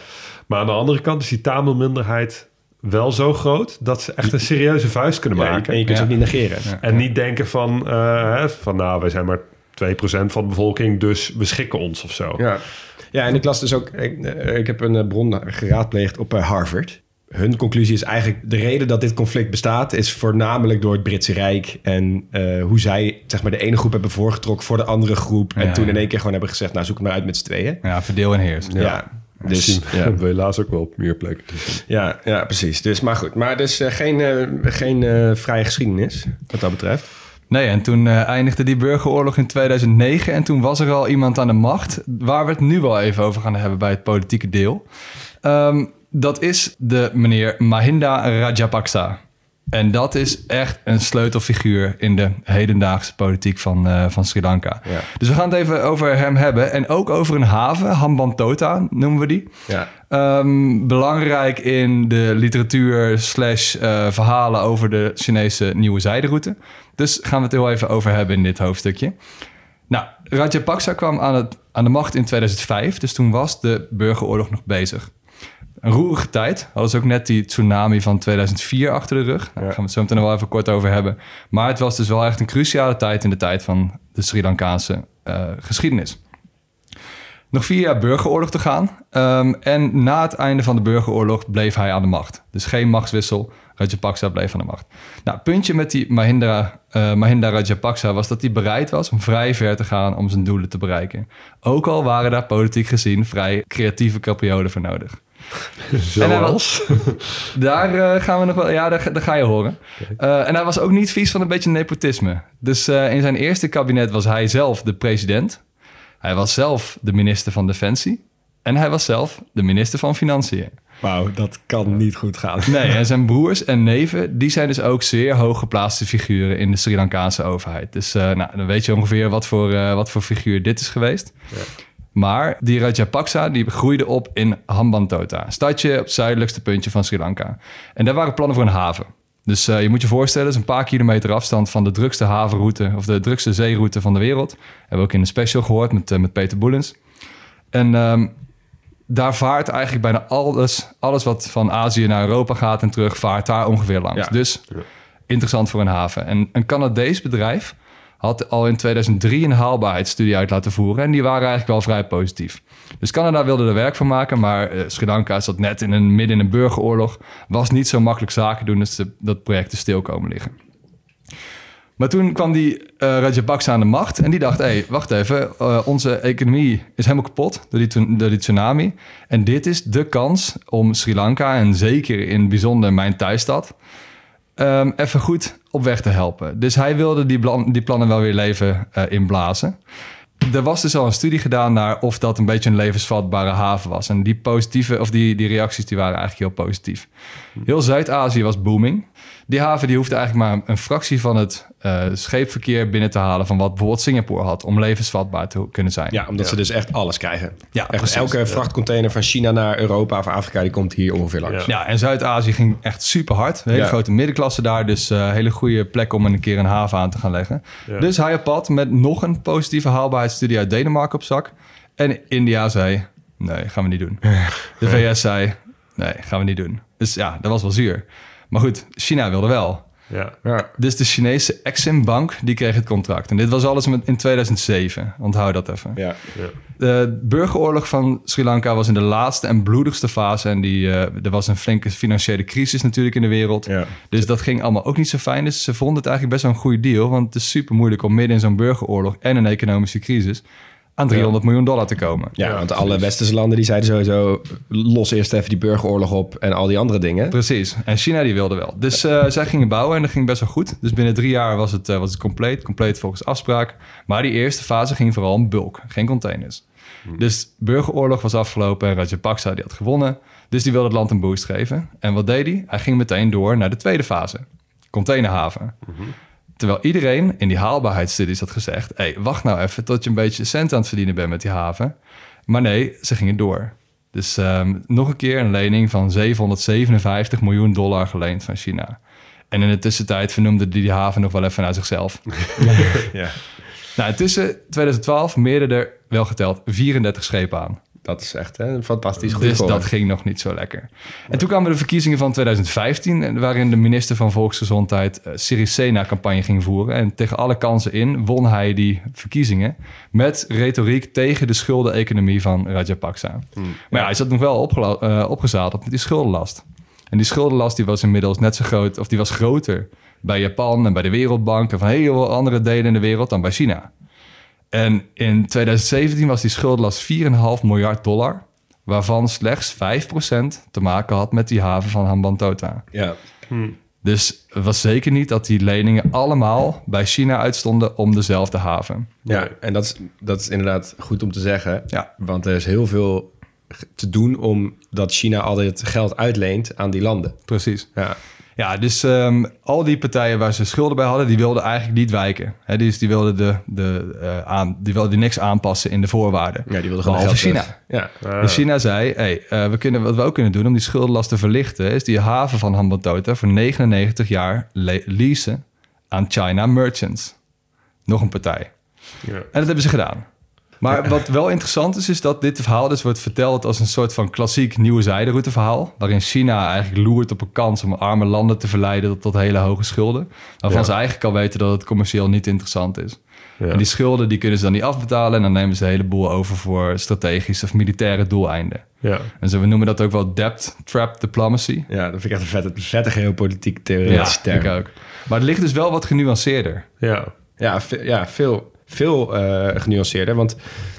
Maar aan de andere kant is die Tamil-minderheid wel zo groot... dat ze echt een serieuze vuist kunnen Ja, en maken. je kunt ze Ja. ook niet negeren. Ja. En niet denken van, eh, hè, van nou, wij zijn maar 2% van de bevolking... dus we schikken ons of zo. Ja. ja, en ik las dus ook... Ik, eh, ik heb een eh, bron geraadpleegd op Harvard. Hun conclusie is eigenlijk... de reden dat dit conflict bestaat... is voornamelijk door het Britse Rijk... en eh, hoe zij zeg maar, de ene groep hebben voorgetrokken voor de andere groep... en Ja. toen in één keer gewoon hebben gezegd... nou, zoek het maar uit met z'n tweeën. ja verdeel en heers. Ja, dus... Dus Ja. hebben we helaas ook wel op meer plekken. Ja, ja, precies. Dus, maar goed, maar dus eh, geen, eh, geen eh, vrije geschiedenis wat dat betreft. Nee, en toen eh, eindigde die burgeroorlog in 2009 en toen was er al iemand aan de macht waar we het nu wel even over gaan hebben bij het politieke deel. Ehm, dat is de meneer Mahinda Rajapaksa. En dat is echt een sleutelfiguur in de hedendaagse politiek van, eh, van Sri Lanka. Ja. Dus we gaan het even over hem hebben. En ook over een haven, Hambantota noemen we die. Ja. Ehm, belangrijk in de literatuur slash eh, verhalen over de Chinese nieuwe zijderoute. Dus gaan we het heel even over hebben in dit hoofdstukje. Nou, Rajapaksa kwam aan, het, aan de macht in 2005, dus toen was de burgeroorlog nog bezig. Een roerige tijd. Hadden ze ook net die tsunami van 2004 achter de rug. Daar gaan we het zo meteen nog wel even kort over hebben. Maar het was dus wel echt een cruciale tijd in de tijd van de Sri Lankaanse eh, geschiedenis. Nog vier jaar burgeroorlog te gaan. Ehm, en na het einde van de burgeroorlog bleef hij aan de macht. Dus geen machtswissel. Rajapaksa bleef aan de macht. Nou, het puntje met die Mahinda, eh, Mahinda Rajapaksa was dat hij bereid was om vrij ver te gaan om zijn doelen te bereiken. Ook al waren daar politiek gezien vrij creatieve capriolen voor nodig. En was- Daar eh, gaan we nog wel, ja, daar, daar ga je horen. Eh, en hij was ook niet vies van een beetje nepotisme. Dus eh, in zijn eerste kabinet was hij zelf de president. Hij was zelf de minister van Defensie. En hij was zelf de minister van Financiën. Wauw, dat kan niet goed gaan. Nee, en zijn broers en neven, die zijn dus ook zeer hooggeplaatste figuren in de Sri Lankaanse overheid. Dus nou, dan weet je ongeveer wat voor, wat voor figuur dit is geweest. Maar die Rajapaksa die groeide op in Hambantota, een stadje op het zuidelijkste puntje van Sri Lanka. En daar waren plannen voor een haven. Dus eh, je moet je voorstellen, het is een paar kilometer afstand van de drukste havenroute of de drukste zeeroute van de wereld. Hebben we ook in de special gehoord met, eh, met Peter Boelens. En ehm, daar vaart eigenlijk bijna alles, alles wat van Azië naar Europa gaat en terug, vaart daar ongeveer langs. Ja. Dus interessant voor een haven. En een Canadees bedrijf had al in 2003 een haalbaarheidsstudie uit laten voeren. En die waren eigenlijk wel vrij positief. Dus Canada wilde er werk van maken, maar eh, Sri Lanka zat net in een, midden in een burgeroorlog. Was niet zo makkelijk zaken doen, dus de- dat project is stil komen liggen. Maar toen kwam die eh Rajapaksa aan de macht en die dacht... hé, hey, wacht even, eh, onze economie is helemaal kapot door die, door die tsunami. En dit is de kans om Sri Lanka, en zeker in bijzonder mijn thuisstad... ehm, even goed op weg te helpen. Dus hij wilde die, plan- die plannen wel weer leven eh, inblazen. Er was dus al een studie gedaan naar of dat een beetje een levensvatbare haven was. En die positieve, of die, die reacties die waren eigenlijk heel positief. Heel Zuid-Azië was booming. Die haven die hoefde eigenlijk maar een fractie van het eh, scheepverkeer binnen te halen van wat bijvoorbeeld Singapore had om levensvatbaar te kunnen zijn. Ja, omdat ze dus echt alles krijgen. Ja, echt elke vrachtcontainer van China naar Europa of Afrika, die komt hier ongeveer langs. Ja. Ja, en Zuid-Azië ging echt super hard. Een hele Ja. grote middenklasse daar. Dus een hele goede plek om een keer een haven aan te gaan leggen. Dus hij op pad met nog een positieve haalbaarheidsstudie uit Denemarken op zak. En India zei, nee, gaan we niet doen. *laughs* De VS zei, nee, gaan we niet doen. Dus ja, dat was wel zuur. Maar goed, China wilde wel. Ja. Ja. Dus de Chinese Exim Bank, die kreeg het contract. En dit was alles in 2007. Onthoud dat even. Ja. De burgeroorlog van Sri Lanka was in de laatste en bloedigste fase. En die, eh, er was een flinke financiële crisis natuurlijk in de wereld. Ja. Dus dat ging allemaal ook niet zo fijn. Dus ze vonden het eigenlijk best wel een goede deal. Want het is super moeilijk om midden in zo'n burgeroorlog en een economische crisis aan 300 miljoen dollar te komen. Ja, want alle westerse landen die zeiden sowieso... los eerst even die burgeroorlog op en al die andere dingen. Precies. En China die wilde wel. Dus eh, zij gingen bouwen en dat ging best wel goed. Dus binnen drie jaar was het, eh, was het compleet. Compleet volgens afspraak. Maar die eerste fase ging vooral om bulk. Geen containers. Dus burgeroorlog was afgelopen en Rajapaksa die had gewonnen. Dus die wilde het land een boost geven. En wat deed hij? Hij ging meteen door naar de tweede fase. Containerhaven. Terwijl iedereen in die haalbaarheidsstudies had gezegd... hey, wacht nou even tot je een beetje cent aan het verdienen bent met die haven. Maar nee, ze gingen door. Dus ehm, nog een keer een lening van 757 miljoen dollar geleend van China. En in de tussentijd vernoemde die die haven nog wel even naar zichzelf. *laughs* Ja. Nou, tussen 2012 meerden er wel geteld 34 schepen aan. Dat is echt hè, een fantastisch goed Dus voor. dat ging nog niet zo lekker. En toen kwamen de verkiezingen van 2015, waarin de minister van Volksgezondheid eh, Sirisena campagne ging voeren. En tegen alle kansen in won hij die verkiezingen met retoriek tegen de schuldeneconomie van Rajapaksa. Maar ja, hij zat nog wel opgela- eh, opgezadeld met die schuldenlast. En die schuldenlast die was inmiddels net zo groot, of die was groter bij Japan en bij de Wereldbank en van heel veel andere delen in de wereld dan bij China. En in 2017 was die schuldenlast 4,5 miljard dollar, waarvan slechts 5% te maken had met die haven van Hambantota. Ja. Dus het was zeker niet dat die leningen allemaal bij China uitstonden om dezelfde haven. Ja, en dat is, dat is inderdaad goed om te zeggen. Ja. Want er is heel veel te doen omdat China altijd geld uitleent aan die landen. Precies. Ja, Ja, dus ehm, al die partijen waar ze schulden bij hadden, die wilden eigenlijk niet wijken. Hè, dus die wilden, de, de, eh, aan, die wilden niks aanpassen in de voorwaarden. Ja, die wilden gewoon Behalve China. Ja. Dus China zei, hey, eh, we kunnen, wat we ook kunnen doen om die schuldenlast te verlichten... is die haven van Hambantota voor 99 jaar le- leasen aan China Merchants. Nog een partij. Ja. En dat hebben ze gedaan. Maar wat wel interessant is, is dat dit verhaal dus wordt verteld als een soort van klassiek nieuwe zijderoute verhaal. Waarin China eigenlijk loert op een kans om arme landen te verleiden tot, hele hoge schulden. Waarvan Ja. ze eigenlijk al weten dat het commercieel niet interessant is. Ja. En die schulden die kunnen ze dan niet afbetalen en dan nemen ze een heleboel over voor strategische of militaire doeleinden. Ja. En zo, we noemen dat ook wel debt trap diplomacy. ja, dat vind ik echt een vette, vette geopolitiek theoretische term. ik ook. Maar het ligt dus wel wat genuanceerder. Ja. Ja, ve- ja veel, veel eh, genuanceerder. Want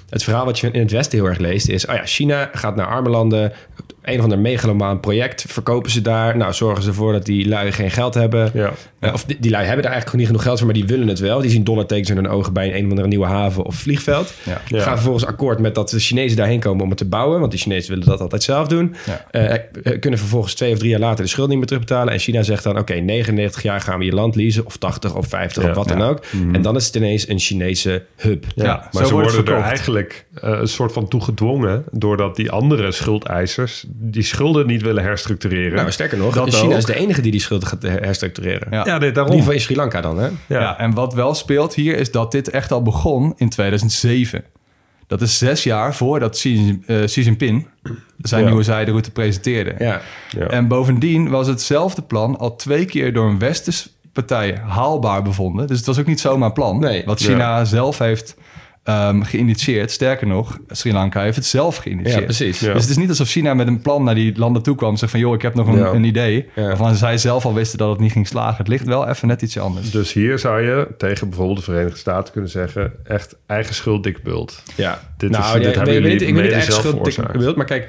het verhaal wat je in het Westen heel erg leest is... oh ja, China gaat naar arme landen... een of ander megalomaan project verkopen ze daar. Nou, zorgen ze ervoor dat die lui geen geld hebben. Ja. Eh, of die, die lui hebben er eigenlijk gewoon niet genoeg geld voor... maar die willen het wel. Die zien dollartekens in hun ogen bij een of andere nieuwe haven of vliegveld. Ja. Ja. Gaan vervolgens akkoord met dat de Chinezen daarheen komen om het te bouwen. Want die Chinezen willen dat altijd zelf doen. Ja. Eh, eh, kunnen vervolgens twee of drie jaar later de schuld niet meer terugbetalen. En China zegt dan, oké, 99 jaar gaan we je land leasen. Of 80 of 50 Ja. of wat dan ook. En dan is het ineens een Chinese hub. Ja, Ja, maar zo ze worden er verkocht. Eigenlijk eh, een soort van toegedwongen... doordat die andere schuldeisers die schulden niet willen herstructureren. Nou, sterker nog, Dat China ook. is de enige die die schuld gaat her- herstructureren. Ja. Ja, daarom. ieder geval in Sri Lanka dan, hè? Ja. Ja. en wat wel speelt hier is dat dit echt al begon in 2007. Dat is zes jaar voordat Xi, Xi Jinping zijn Ja. nieuwe zijderoute presenteerde. Ja. Ja. En bovendien was hetzelfde plan al twee keer door een westerse partij haalbaar bevonden. Dus het was ook niet zomaar plan. Nee. Wat China zelf heeft ehm, geïnitieerd. Sterker nog, Sri Lanka heeft het zelf geïnitieerd. Ja, precies. Ja. Dus het is niet alsof China met een plan naar die landen toe kwam... en zegt van, joh, ik heb nog een, Ja. een idee. Ja. Waarvan zij zelf al wisten dat het niet ging slagen. Het ligt wel even net iets anders. Dus hier zou je tegen bijvoorbeeld de Verenigde Staten kunnen zeggen... echt eigen schuld dik bult. Ja. Dit is- nou, dit ja, hebben ik weet jullie niet, ik weet niet mede echt zelf schuld dik veroorzaakt. bedoeld, maar kijk,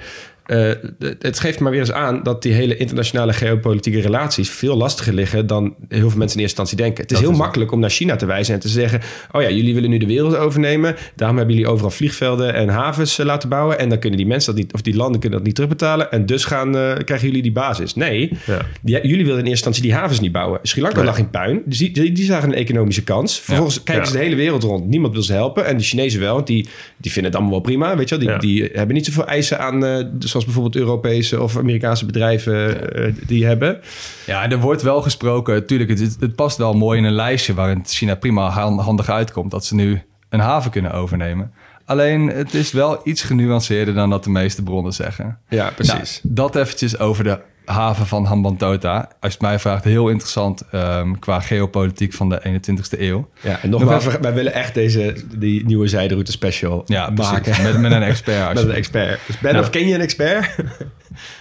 eh, het- geeft maar weer eens aan dat die hele internationale geopolitieke relaties veel lastiger liggen dan heel veel mensen in eerste instantie denken. Het is heel makkelijk om naar China te wijzen en te zeggen: Oh ja, jullie willen nu de wereld overnemen. Daarom hebben jullie overal vliegvelden en havens eh, laten bouwen. En dan kunnen die mensen dat niet, of die landen kunnen dat niet terugbetalen. En dus gaan, eh, krijgen jullie die basis. Nee, Ja. die- jullie wilden in eerste instantie die havens niet bouwen. Sri Lanka Nee. lag in puin. Dus die, die, die zagen een economische kans. Vervolgens kijken Ja. ze de hele wereld rond. Niemand wil ze helpen. En de Chinezen wel, want die, die vinden het allemaal wel prima. Weet je wel? Die, die hebben niet zoveel eisen aan, eh, zoals bijvoorbeeld Europese of Amerikaanse bedrijven eh, die hebben. Ja, er wordt wel gesproken. Tuurlijk, het, het past wel mooi in een lijstje waarin China prima han- handig uitkomt dat ze nu een haven kunnen overnemen. Alleen het is wel iets genuanceerder dan dat de meeste bronnen zeggen. Ja, precies. Nou, dat eventjes over de haven van Hambantota. Als je mij vraagt, heel interessant ehm, qua geopolitiek van de 21ste eeuw. ja, en nogmaals, wij- wij willen echt deze die nieuwe zijderoute special Ja, maken. precies. Met, met een expert. *laughs* Met een expert. Dus Ben, Ja. of ken je een expert? *laughs*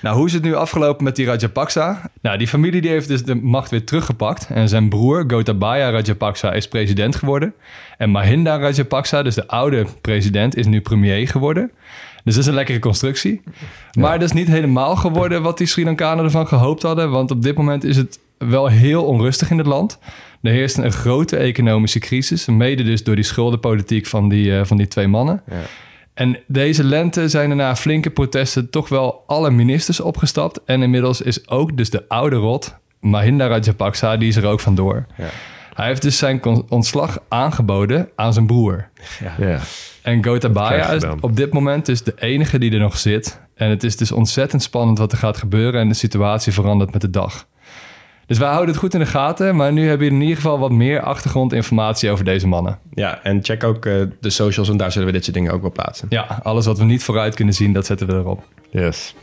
Nou, hoe is het nu afgelopen met die Rajapaksa? Nou, die familie die heeft dus de macht weer teruggepakt. En zijn broer, Gotabaya Rajapaksa, is president geworden. En Mahinda Rajapaksa, dus de oude president, is nu premier geworden. Dus dat is een lekkere constructie. Maar dat is niet helemaal geworden wat die Sri Lankanen ervan gehoopt hadden. Want op dit moment is het wel heel onrustig in het land. Er heerst een grote economische crisis. Mede dus door die schuldenpolitiek van die, eh, van die twee mannen. En deze lente zijn er na flinke protesten toch wel alle ministers opgestapt. En inmiddels is ook dus de oude rot, Mahinda Rajapaksa, die is er ook vandoor. Hij heeft dus zijn ontslag aangeboden aan zijn broer. Ja. En Gotabaya je is op dit moment dus de enige die er nog zit. En het is dus ontzettend spannend wat er gaat gebeuren. En de situatie verandert met de dag. Dus wij houden het goed in de gaten. Maar nu hebben we in ieder geval wat meer achtergrondinformatie over deze mannen. Ja, en check ook eh, de socials, want daar zullen we dit soort dingen ook wel plaatsen. Ja, alles wat we niet vooruit kunnen zien, dat zetten we erop. Yes.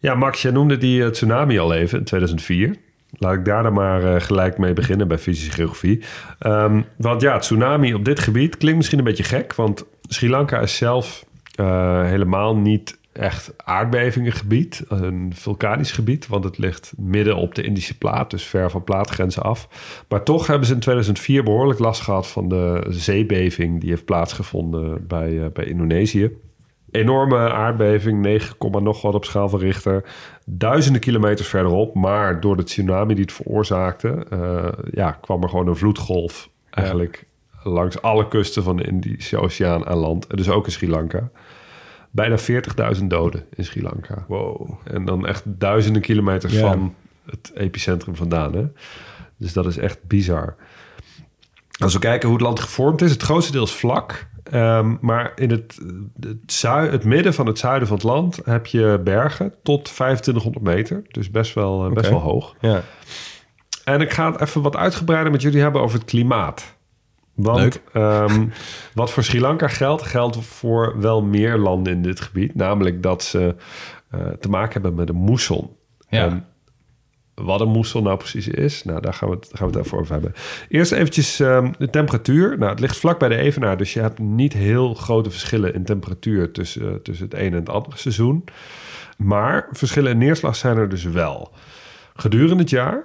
Ja, Max, jij noemde die eh, tsunami al even in 2004. Laat ik daar dan maar eh, gelijk mee beginnen bij fysische geografie. Ehm, want ja, tsunami op dit gebied klinkt misschien een beetje gek, want Sri Lanka is zelf eh, helemaal niet echt aardbevingengebied, een vulkanisch gebied, want het ligt midden op de Indische plaat, dus ver van plaatgrenzen af. Maar toch hebben ze in 2004 behoorlijk last gehad van de zeebeving die heeft plaatsgevonden bij, bij Indonesië. Enorme aardbeving, 9, nog wat op schaal van Richter. Duizenden kilometers verderop, maar door de tsunami die het veroorzaakte, eh, ja, kwam er gewoon een vloedgolf eigenlijk langs alle kusten van de Indische Oceaan aan land. Dus ook in Sri Lanka. bijna 40.000 doden in Sri Lanka. Wow. En dan echt duizenden kilometers van het epicentrum vandaan. Hè? Dus dat is echt bizar. Als we kijken hoe het land gevormd is, het grootste deel is vlak. Ehm, maar in het, het, zui- het midden van het zuiden van het land heb je bergen tot 2500 meter. Dus best wel, eh, best wel hoog. Ja. En ik ga het even wat uitgebreider met jullie hebben over het klimaat. Want ehm, *laughs* wat voor Sri Lanka geldt, geldt voor wel meer landen in dit gebied. Namelijk dat ze eh, te maken hebben met een moesson. Ja. En wat een moesson nou precies is, nou, daar gaan we het, gaan we even over hebben. Eerst eventjes ehm, de temperatuur. Nou, het ligt vlak bij de Evenaar, dus je hebt niet heel grote verschillen in temperatuur tussen, eh, tussen het ene en het andere seizoen. Maar verschillen in neerslag zijn er dus wel. Gedurende het jaar,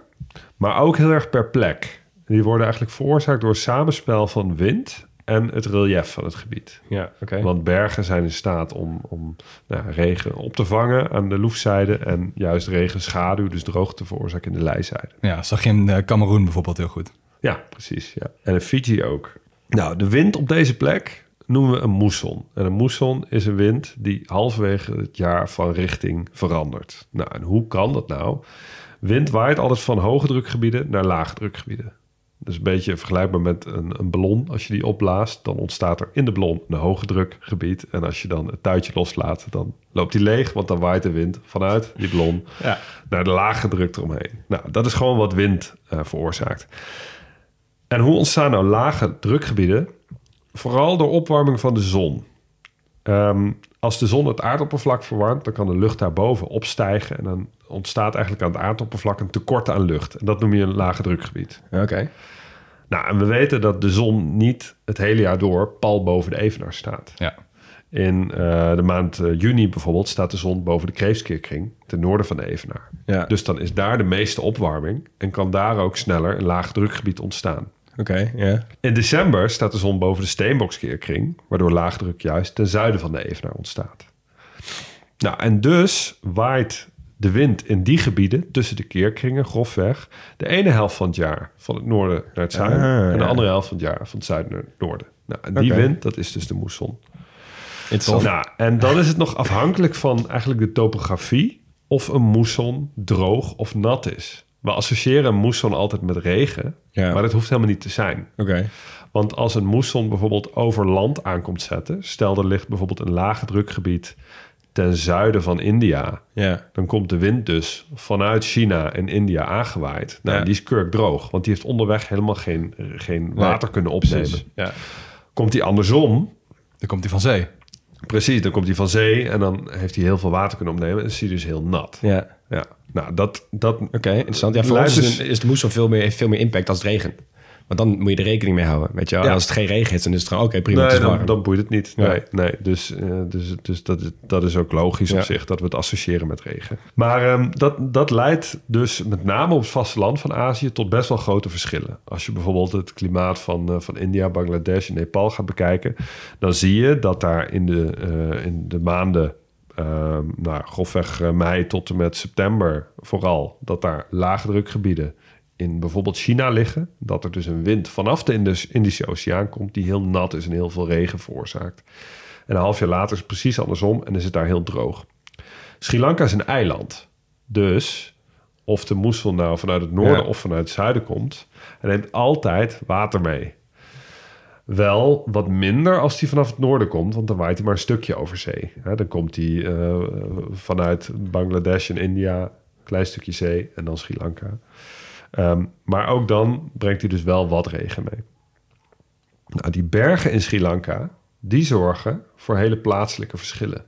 maar ook heel erg per plek. Die worden eigenlijk veroorzaakt door samenspel van wind en het relief van het gebied. Ja, oké. Want bergen zijn in staat om, om nou, regen op te vangen aan de loefzijde... en juist regen schaduw, dus droogte te veroorzaken in de lijzijde. Ja, zag je in eh, Cameroen bijvoorbeeld heel goed. Ja, precies. Ja. En in Fiji ook. Nou, de wind op deze plek noemen we een moesson. En een moesson is een wind die halverwege het jaar van richting verandert. Nou, en hoe kan dat nou? Wind waait altijd van hoge drukgebieden naar lage drukgebieden. Dus een beetje vergelijkbaar met een, een ballon. Als je die opblaast, dan ontstaat er in de ballon een hoge drukgebied. En als je dan het tuitje loslaat, dan loopt die leeg. Want dan waait de wind vanuit die ballon Ja. naar de lage druk eromheen. Nou, dat is gewoon wat wind eh, veroorzaakt. En hoe ontstaan nou lage drukgebieden? Vooral door opwarming van de zon. Ehm, als de zon het aardoppervlak verwarmt, dan kan de lucht daarboven opstijgen. En dan ontstaat eigenlijk aan het aardoppervlak een tekort aan lucht. En dat noem je een lage drukgebied. Oké. Nou, en we weten dat de zon niet het hele jaar door pal boven de evenaar staat. Ja. In eh, de maand eh, juni bijvoorbeeld staat de zon boven de Kreefskeerkring, ten noorden van de evenaar. Ja. Dus dan is daar de meeste opwarming en kan daar ook sneller een laag drukgebied ontstaan. Oké, ja. In december staat de zon boven de Steenbokskeerkring, waardoor laagdruk juist ten zuiden van de evenaar ontstaat. Nou, en dus waait de wind in die gebieden tussen de keerkringen grofweg de ene helft van het jaar van het noorden naar het zuiden Ah, en de ja. andere helft van het jaar van het zuiden naar het noorden. Nou, en die wind, dat is dus de moesson. Nou, en dan is het nog afhankelijk van eigenlijk de topografie of een moesson droog of nat is. We associëren een moesson altijd met regen, Ja. maar dat hoeft helemaal niet te zijn. Oké. Want als een moesson bijvoorbeeld over land aankomt zetten, stel er ligt bijvoorbeeld een lage drukgebied ten zuiden van India, Ja. dan komt de wind dus vanuit China en India aangewaaid. Nou, Ja. die is kurkdroog, want die heeft onderweg helemaal geen, geen water kunnen opnemen. Ja. Komt die andersom, Dan komt hij van zee. Precies, dan komt hij van zee en dan heeft hij heel veel water kunnen opnemen. En is hij dus heel nat. Ja. Ja, nou dat... dat Oké, interessant. Ja, voor ons is, de, moesson veel meer, heeft veel meer impact als het regent. Want dan moet je er rekening mee houden. Weet je? Ja. Als het geen regen is, dan is het gewoon... Oké, prima, het Nee, is dan, warm. dan boeit het niet. Ja. Nee, nee. Dus, eh, dus, dus dat, is, dat is ook logisch Ja. op zich dat we het associëren met regen. Maar ehm, dat, dat leidt dus met name op het vasteland van Azië tot best wel grote verschillen. Als je bijvoorbeeld het klimaat van, eh, van India, Bangladesh en Nepal gaat bekijken, dan zie je dat daar in de, eh, in de maanden, ehm, nou, grofweg mei tot en met september vooral, dat daar laagdrukgebieden in bijvoorbeeld China liggen. Dat er dus een wind vanaf de Indische Oceaan komt die heel nat is en heel veel regen veroorzaakt. En een half jaar later is het precies andersom en is het daar heel droog. Sri Lanka is een eiland. Dus of de moesson nou vanuit het noorden Ja. of vanuit het zuiden komt, hij neemt altijd water mee. Wel wat minder als hij vanaf het noorden komt, want dan waait hij maar een stukje over zee. Dan komt hij eh, vanuit Bangladesh en India, een klein stukje zee en dan Sri Lanka. Ehm, maar ook dan brengt hij dus wel wat regen mee. Nou, die bergen in Sri Lanka, die zorgen voor hele plaatselijke verschillen.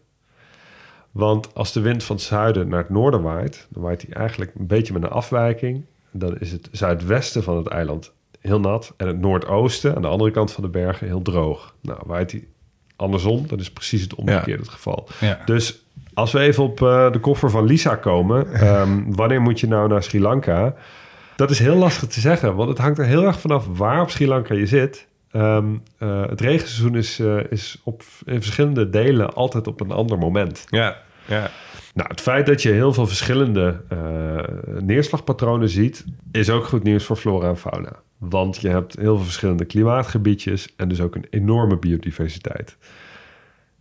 Want als de wind van het zuiden naar het noorden waait, dan waait hij eigenlijk een beetje met een afwijking. Dan is het zuidwesten van het eiland heel nat en het noordoosten aan de andere kant van de bergen heel droog. Nou, waait hij andersom, dan is precies het omgekeerde het geval. Ja. Dus als we even op eh, de koffer van Lisa komen, *laughs* ehm, wanneer moet je nou naar Sri Lanka? Dat is heel lastig te zeggen, want het hangt er heel erg vanaf waar op Sri Lanka je zit. Ehm, eh, het regenseizoen is, eh, is op, in verschillende delen altijd op een ander moment. Ja, ja. Nou, het feit dat je heel veel verschillende eh, neerslagpatronen ziet, is ook goed nieuws voor flora en fauna. Want je hebt heel veel verschillende klimaatgebiedjes en dus ook een enorme biodiversiteit.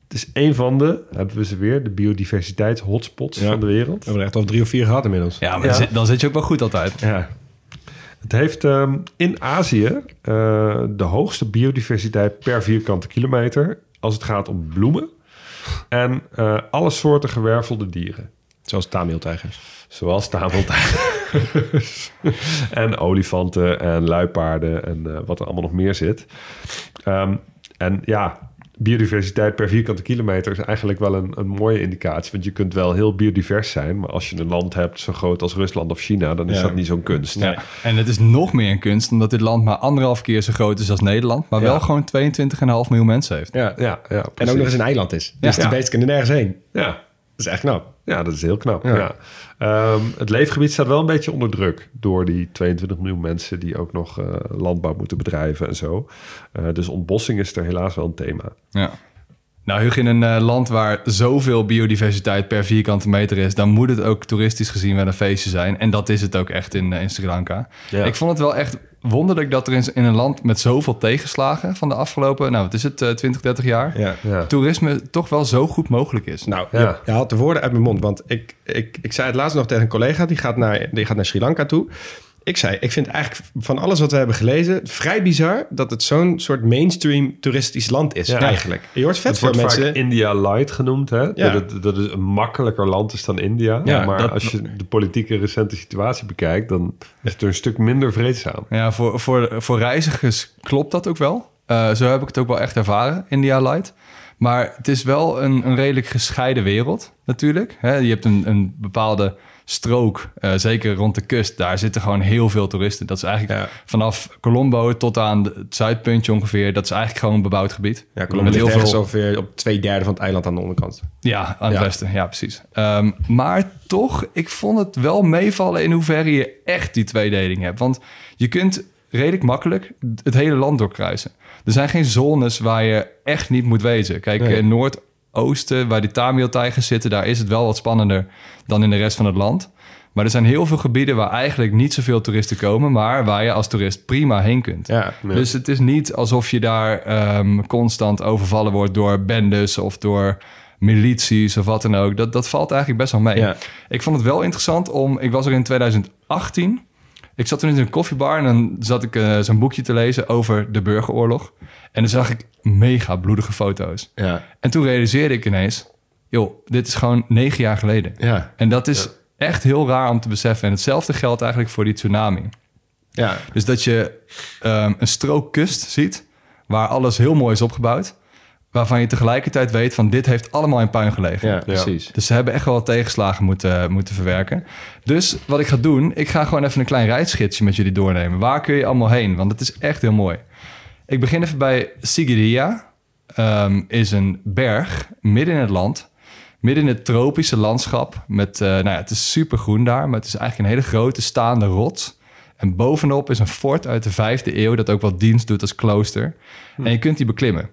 Het is een van de, hebben we ze weer, de biodiversiteitshotspots Ja. van de wereld. We hebben er echt al drie of vier gehad inmiddels. Ja, maar Ja. Dan, zit, dan zit je ook wel goed altijd. Ja. Het heeft ehm, in Azië eh, de hoogste biodiversiteit per vierkante kilometer als het gaat om bloemen en eh, alle soorten gewervelde dieren. Zoals Tamiltijgers. Zoals tafeltijgers *laughs* en olifanten en luipaarden en eh, wat er allemaal nog meer zit. Ehm, en ja, biodiversiteit per vierkante kilometer is eigenlijk wel een, een mooie indicatie. Want je kunt wel heel biodivers zijn, maar als je een land hebt zo groot als Rusland of China, dan is Ja. dat niet zo'n kunst. Ja. En het is nog meer een kunst, omdat dit land maar anderhalf keer zo groot is als Nederland, maar Ja. wel gewoon 22,5 miljoen mensen heeft. Ja. Ja, ja, En ook nog eens een eiland is. Dus Ja. de beesten kunnen nergens heen. Ja, Dat is echt knap. ja, dat is heel knap. Ja. Ja. Ehm, het leefgebied staat wel een beetje onder druk door die 22 miljoen mensen die ook nog eh, landbouw moeten bedrijven en zo. Eh, dus ontbossing is er helaas wel een thema. Ja. Nou, Hugo, in een eh, land waar zoveel biodiversiteit per vierkante meter is, dan moet het ook toeristisch gezien wel een feestje zijn. En dat is het ook echt in, in Sri Lanka. Ja. Ik vond het wel echt wonderlijk dat er in, in een land met zoveel tegenslagen van de afgelopen, nou, wat is het, eh, 20, 30 jaar, Ja. Ja. toerisme toch wel zo goed mogelijk is. Nou, Ja. je, je haalt de woorden uit mijn mond. Want ik, ik, ik zei het laatst nog tegen een collega. Die gaat, naar, die gaat naar Sri Lanka toe. Ik zei, ik vind eigenlijk van alles wat we hebben gelezen... vrij bizar dat het zo'n soort mainstream toeristisch land is Ja. eigenlijk. Je hoort vet Het veel wordt mensen... vaak India Light genoemd, hè? Ja. Dat, het, dat het een makkelijker land is dan India. Ja, maar dat- als je de politieke recente situatie bekijkt... dan is het er een stuk minder vreedzaam. Ja, voor, voor, voor reizigers klopt dat ook wel. Eh, zo heb ik het ook wel echt ervaren, India Light. Maar het is wel een, een redelijk gescheiden wereld, natuurlijk. Hè, je hebt een, een bepaalde strook, eh, zeker rond de kust. Daar zitten gewoon heel veel toeristen. Dat is eigenlijk Ja. vanaf Colombo tot aan het zuidpuntje ongeveer. Dat is eigenlijk gewoon een bebouwd gebied. Ja, Colombia Met heel veel- ongeveer op twee derde van het eiland aan de onderkant. Ja, aan het Ja. westen. Ja, precies. Ehm, maar toch, ik vond het wel meevallen in hoeverre je echt die tweedeling hebt. Want je kunt redelijk makkelijk het hele land doorkruisen. Er zijn geen zones waar je echt niet moet wezen. Kijk, Nee. eh, Noordoosten, waar die Tamil-tijgers zitten... daar is het wel wat spannender dan in de rest van het land. Maar er zijn heel veel gebieden waar eigenlijk niet zoveel toeristen komen... maar waar je als toerist prima heen kunt. Ja. Dus het is niet alsof je daar ehm, constant overvallen wordt door bendes of door milities of wat dan ook. Dat, dat valt eigenlijk best wel mee. Ja. Ik vond het wel interessant om... Ik was er in 2018. Ik zat toen in een koffiebar en dan zat ik eh, zo'n boekje te lezen over de burgeroorlog. En dan zag ik mega bloedige foto's. Ja, En toen realiseerde ik ineens... joh, dit is gewoon negen jaar geleden. ja, En dat is echt heel raar om te beseffen. En hetzelfde geldt eigenlijk voor die tsunami. ja. Dus dat je ehm, een strook kust ziet waar alles heel mooi is opgebouwd. Waarvan je tegelijkertijd weet van dit heeft allemaal in puin gelegen. ja precies. Dus ze hebben echt wel wat tegenslagen moeten, moeten verwerken. Dus wat ik ga doen, ik ga gewoon even een klein reisgidsje met jullie doornemen. Waar kun je allemaal heen? Want het is echt heel mooi. Ik begin even bij Sigiriya. Ehm, is een berg midden in het land. Midden in het tropische landschap. Met, eh, nou ja, het is super groen daar, maar het is eigenlijk een hele grote staande rots. En bovenop is een fort uit de vijfde eeuw dat ook wel dienst doet als klooster. En je kunt die beklimmen.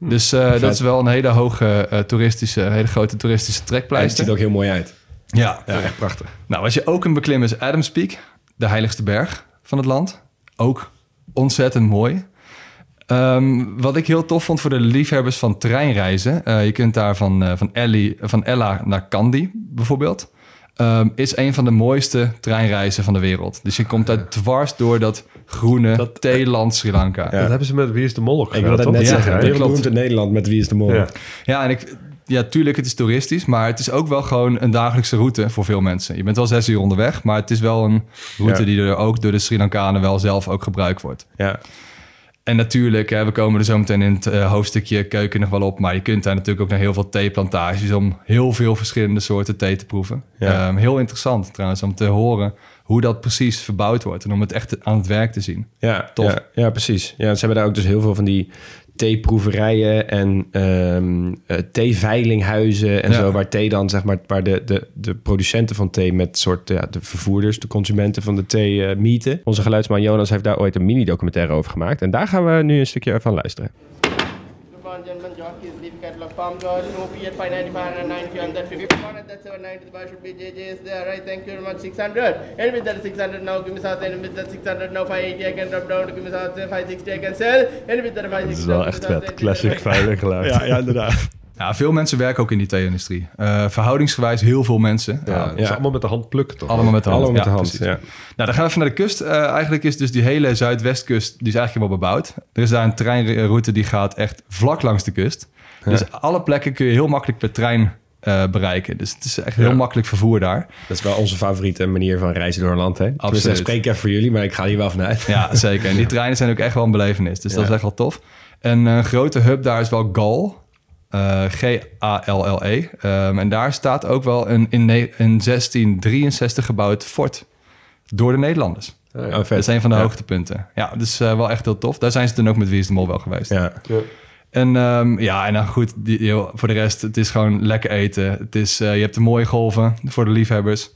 Dus eh, dat is wel een hele hoge eh, toeristische, hele grote toeristische Ja, het trekpleister. ziet er ook heel mooi uit. Ja, Ja, echt prachtig. nou, wat je ook kunt beklimmen is Adams Peak, de heiligste berg van het land. Ook ontzettend mooi. Ehm, wat ik heel tof vond voor de liefhebbers van treinreizen. eh, je kunt daar van, van, Ellie, van Ella naar Kandy bijvoorbeeld. ehm, is een van de mooiste treinreizen van de wereld. Dus je komt daar dwars door dat groene Dat- theeland Sri Lanka. Ja. Dat hebben ze met Wie is de Mol ook Ik het toch? net Ja, zeggen. dat klopt. in Nederland met Wie is de Mol. Ja. Ja, en ik, ja, tuurlijk, het is toeristisch, maar het is ook wel gewoon een dagelijkse route voor veel mensen. Je bent wel zes uur onderweg, maar het is wel een route Ja. die er ook door de Sri Lankanen wel zelf ook gebruikt wordt. Ja. En natuurlijk, hè, we komen er zo meteen in het eh, hoofdstukje keuken nog wel op, maar je kunt daar natuurlijk ook naar heel veel theeplantages om heel veel verschillende soorten thee te proeven. Ja. Ehm, heel interessant trouwens om te horen hoe dat precies verbouwd wordt en om het echt aan het werk te zien. Ja, Tof. Ja, ja, precies. Ja, ze hebben daar ook dus heel veel van die theeproeverijen en ehm eh, theeveilinghuizen en Ja. zo, waar thee dan, zeg maar, waar de, de, de producenten van thee met soort, ja, de vervoerders, de consumenten van de thee eh mieten. Onze geluidsman Jonas heeft daar ooit een mini-documentaire over gemaakt en daar gaan we nu een stukje van luisteren. Palm Garden, OP at 595 and 90 on that 50. One at that 790, the bar should be JJ's there, right? Thank you very much. 600. And with that 600 now, give me south, and with that 600 now, 580, I can drop down to give me south, 560, I can sell. And with that 560. Dat is wel echt vet. Classic veilig geluid. ja, inderdaad. Ja, veel mensen werken ook in die thee-industrie. Eh, verhoudingsgewijs heel veel mensen. Ja, is ja. allemaal met de hand plukken toch? Allemaal met de hand. Allemaal met Ja, de hand. Ja. Nou, dan gaan we even naar de kust. Eh, eigenlijk is dus die hele zuidwestkust, die is eigenlijk wel bebouwd. Er is daar een treinroute die gaat echt vlak langs de kust. Dus alle plekken kun je heel makkelijk per trein eh, bereiken. Dus het is echt heel Ja. makkelijk vervoer daar. Dat is wel onze favoriete manier van reizen door een land. Hè? Absoluut. dat spreek ik even voor jullie, maar ik ga hier wel vanuit. Ja, *laughs* zeker. En die treinen zijn ook echt wel een belevenis. Dus dat is echt wel tof. En een grote hub daar is wel Gal. Eh, G-A-L-L-E. Ehm, en daar staat ook wel een in, ne- in 1663 gebouwd fort. Door de Nederlanders. Oh, vet. Dat is een van de Ja. hoogtepunten. Ja, dus eh, wel echt heel tof. Daar zijn ze toen ook met Wie is de Mol wel geweest. Ja. En ehm, ja, en dan goed, die, joh, voor de rest, het is gewoon lekker eten. Het is, eh, je hebt de mooie golven voor de liefhebbers.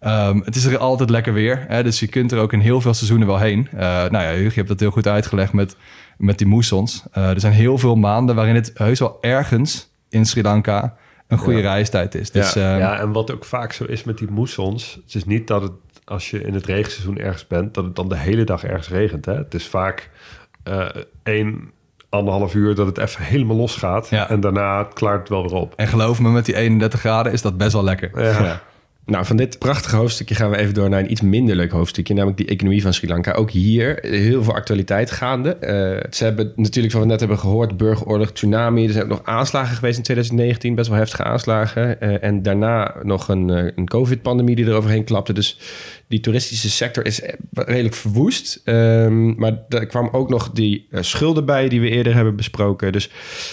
Ehm, het is er altijd lekker weer. Hè? Dus je kunt er ook in heel veel seizoenen wel heen. Eh, nou ja, Hugo, je hebt dat heel goed uitgelegd met, met die moessons. Eh, er zijn heel veel maanden waarin het heus wel ergens in Sri Lanka een goede Ja. reistijd is. Dus Ja. ehm, Ja, en wat ook vaak zo is met die moessons... het is niet dat het, als je in het regenseizoen ergens bent... dat het dan de hele dag ergens regent. Hè? Het is vaak eh één, anderhalf uur dat het even helemaal losgaat... Ja. en daarna klaart het wel weer op. En geloof me, met die 31 graden is dat best wel lekker. Ja. Ja. Nou, van dit prachtige hoofdstukje gaan we even door naar een iets minder leuk hoofdstukje, namelijk die economie van Sri Lanka. Ook hier heel veel actualiteit gaande. Eh, ze hebben natuurlijk, zoals we net hebben gehoord, burgeroorlog, tsunami. Er zijn ook nog aanslagen geweest in 2019, best wel heftige aanslagen. Eh, en daarna nog een, eh, een COVID-pandemie die er overheen klapte. Dus die toeristische sector is eh, redelijk verwoest. Ehm, maar er kwam ook nog die eh, schulden bij die we eerder hebben besproken. Dus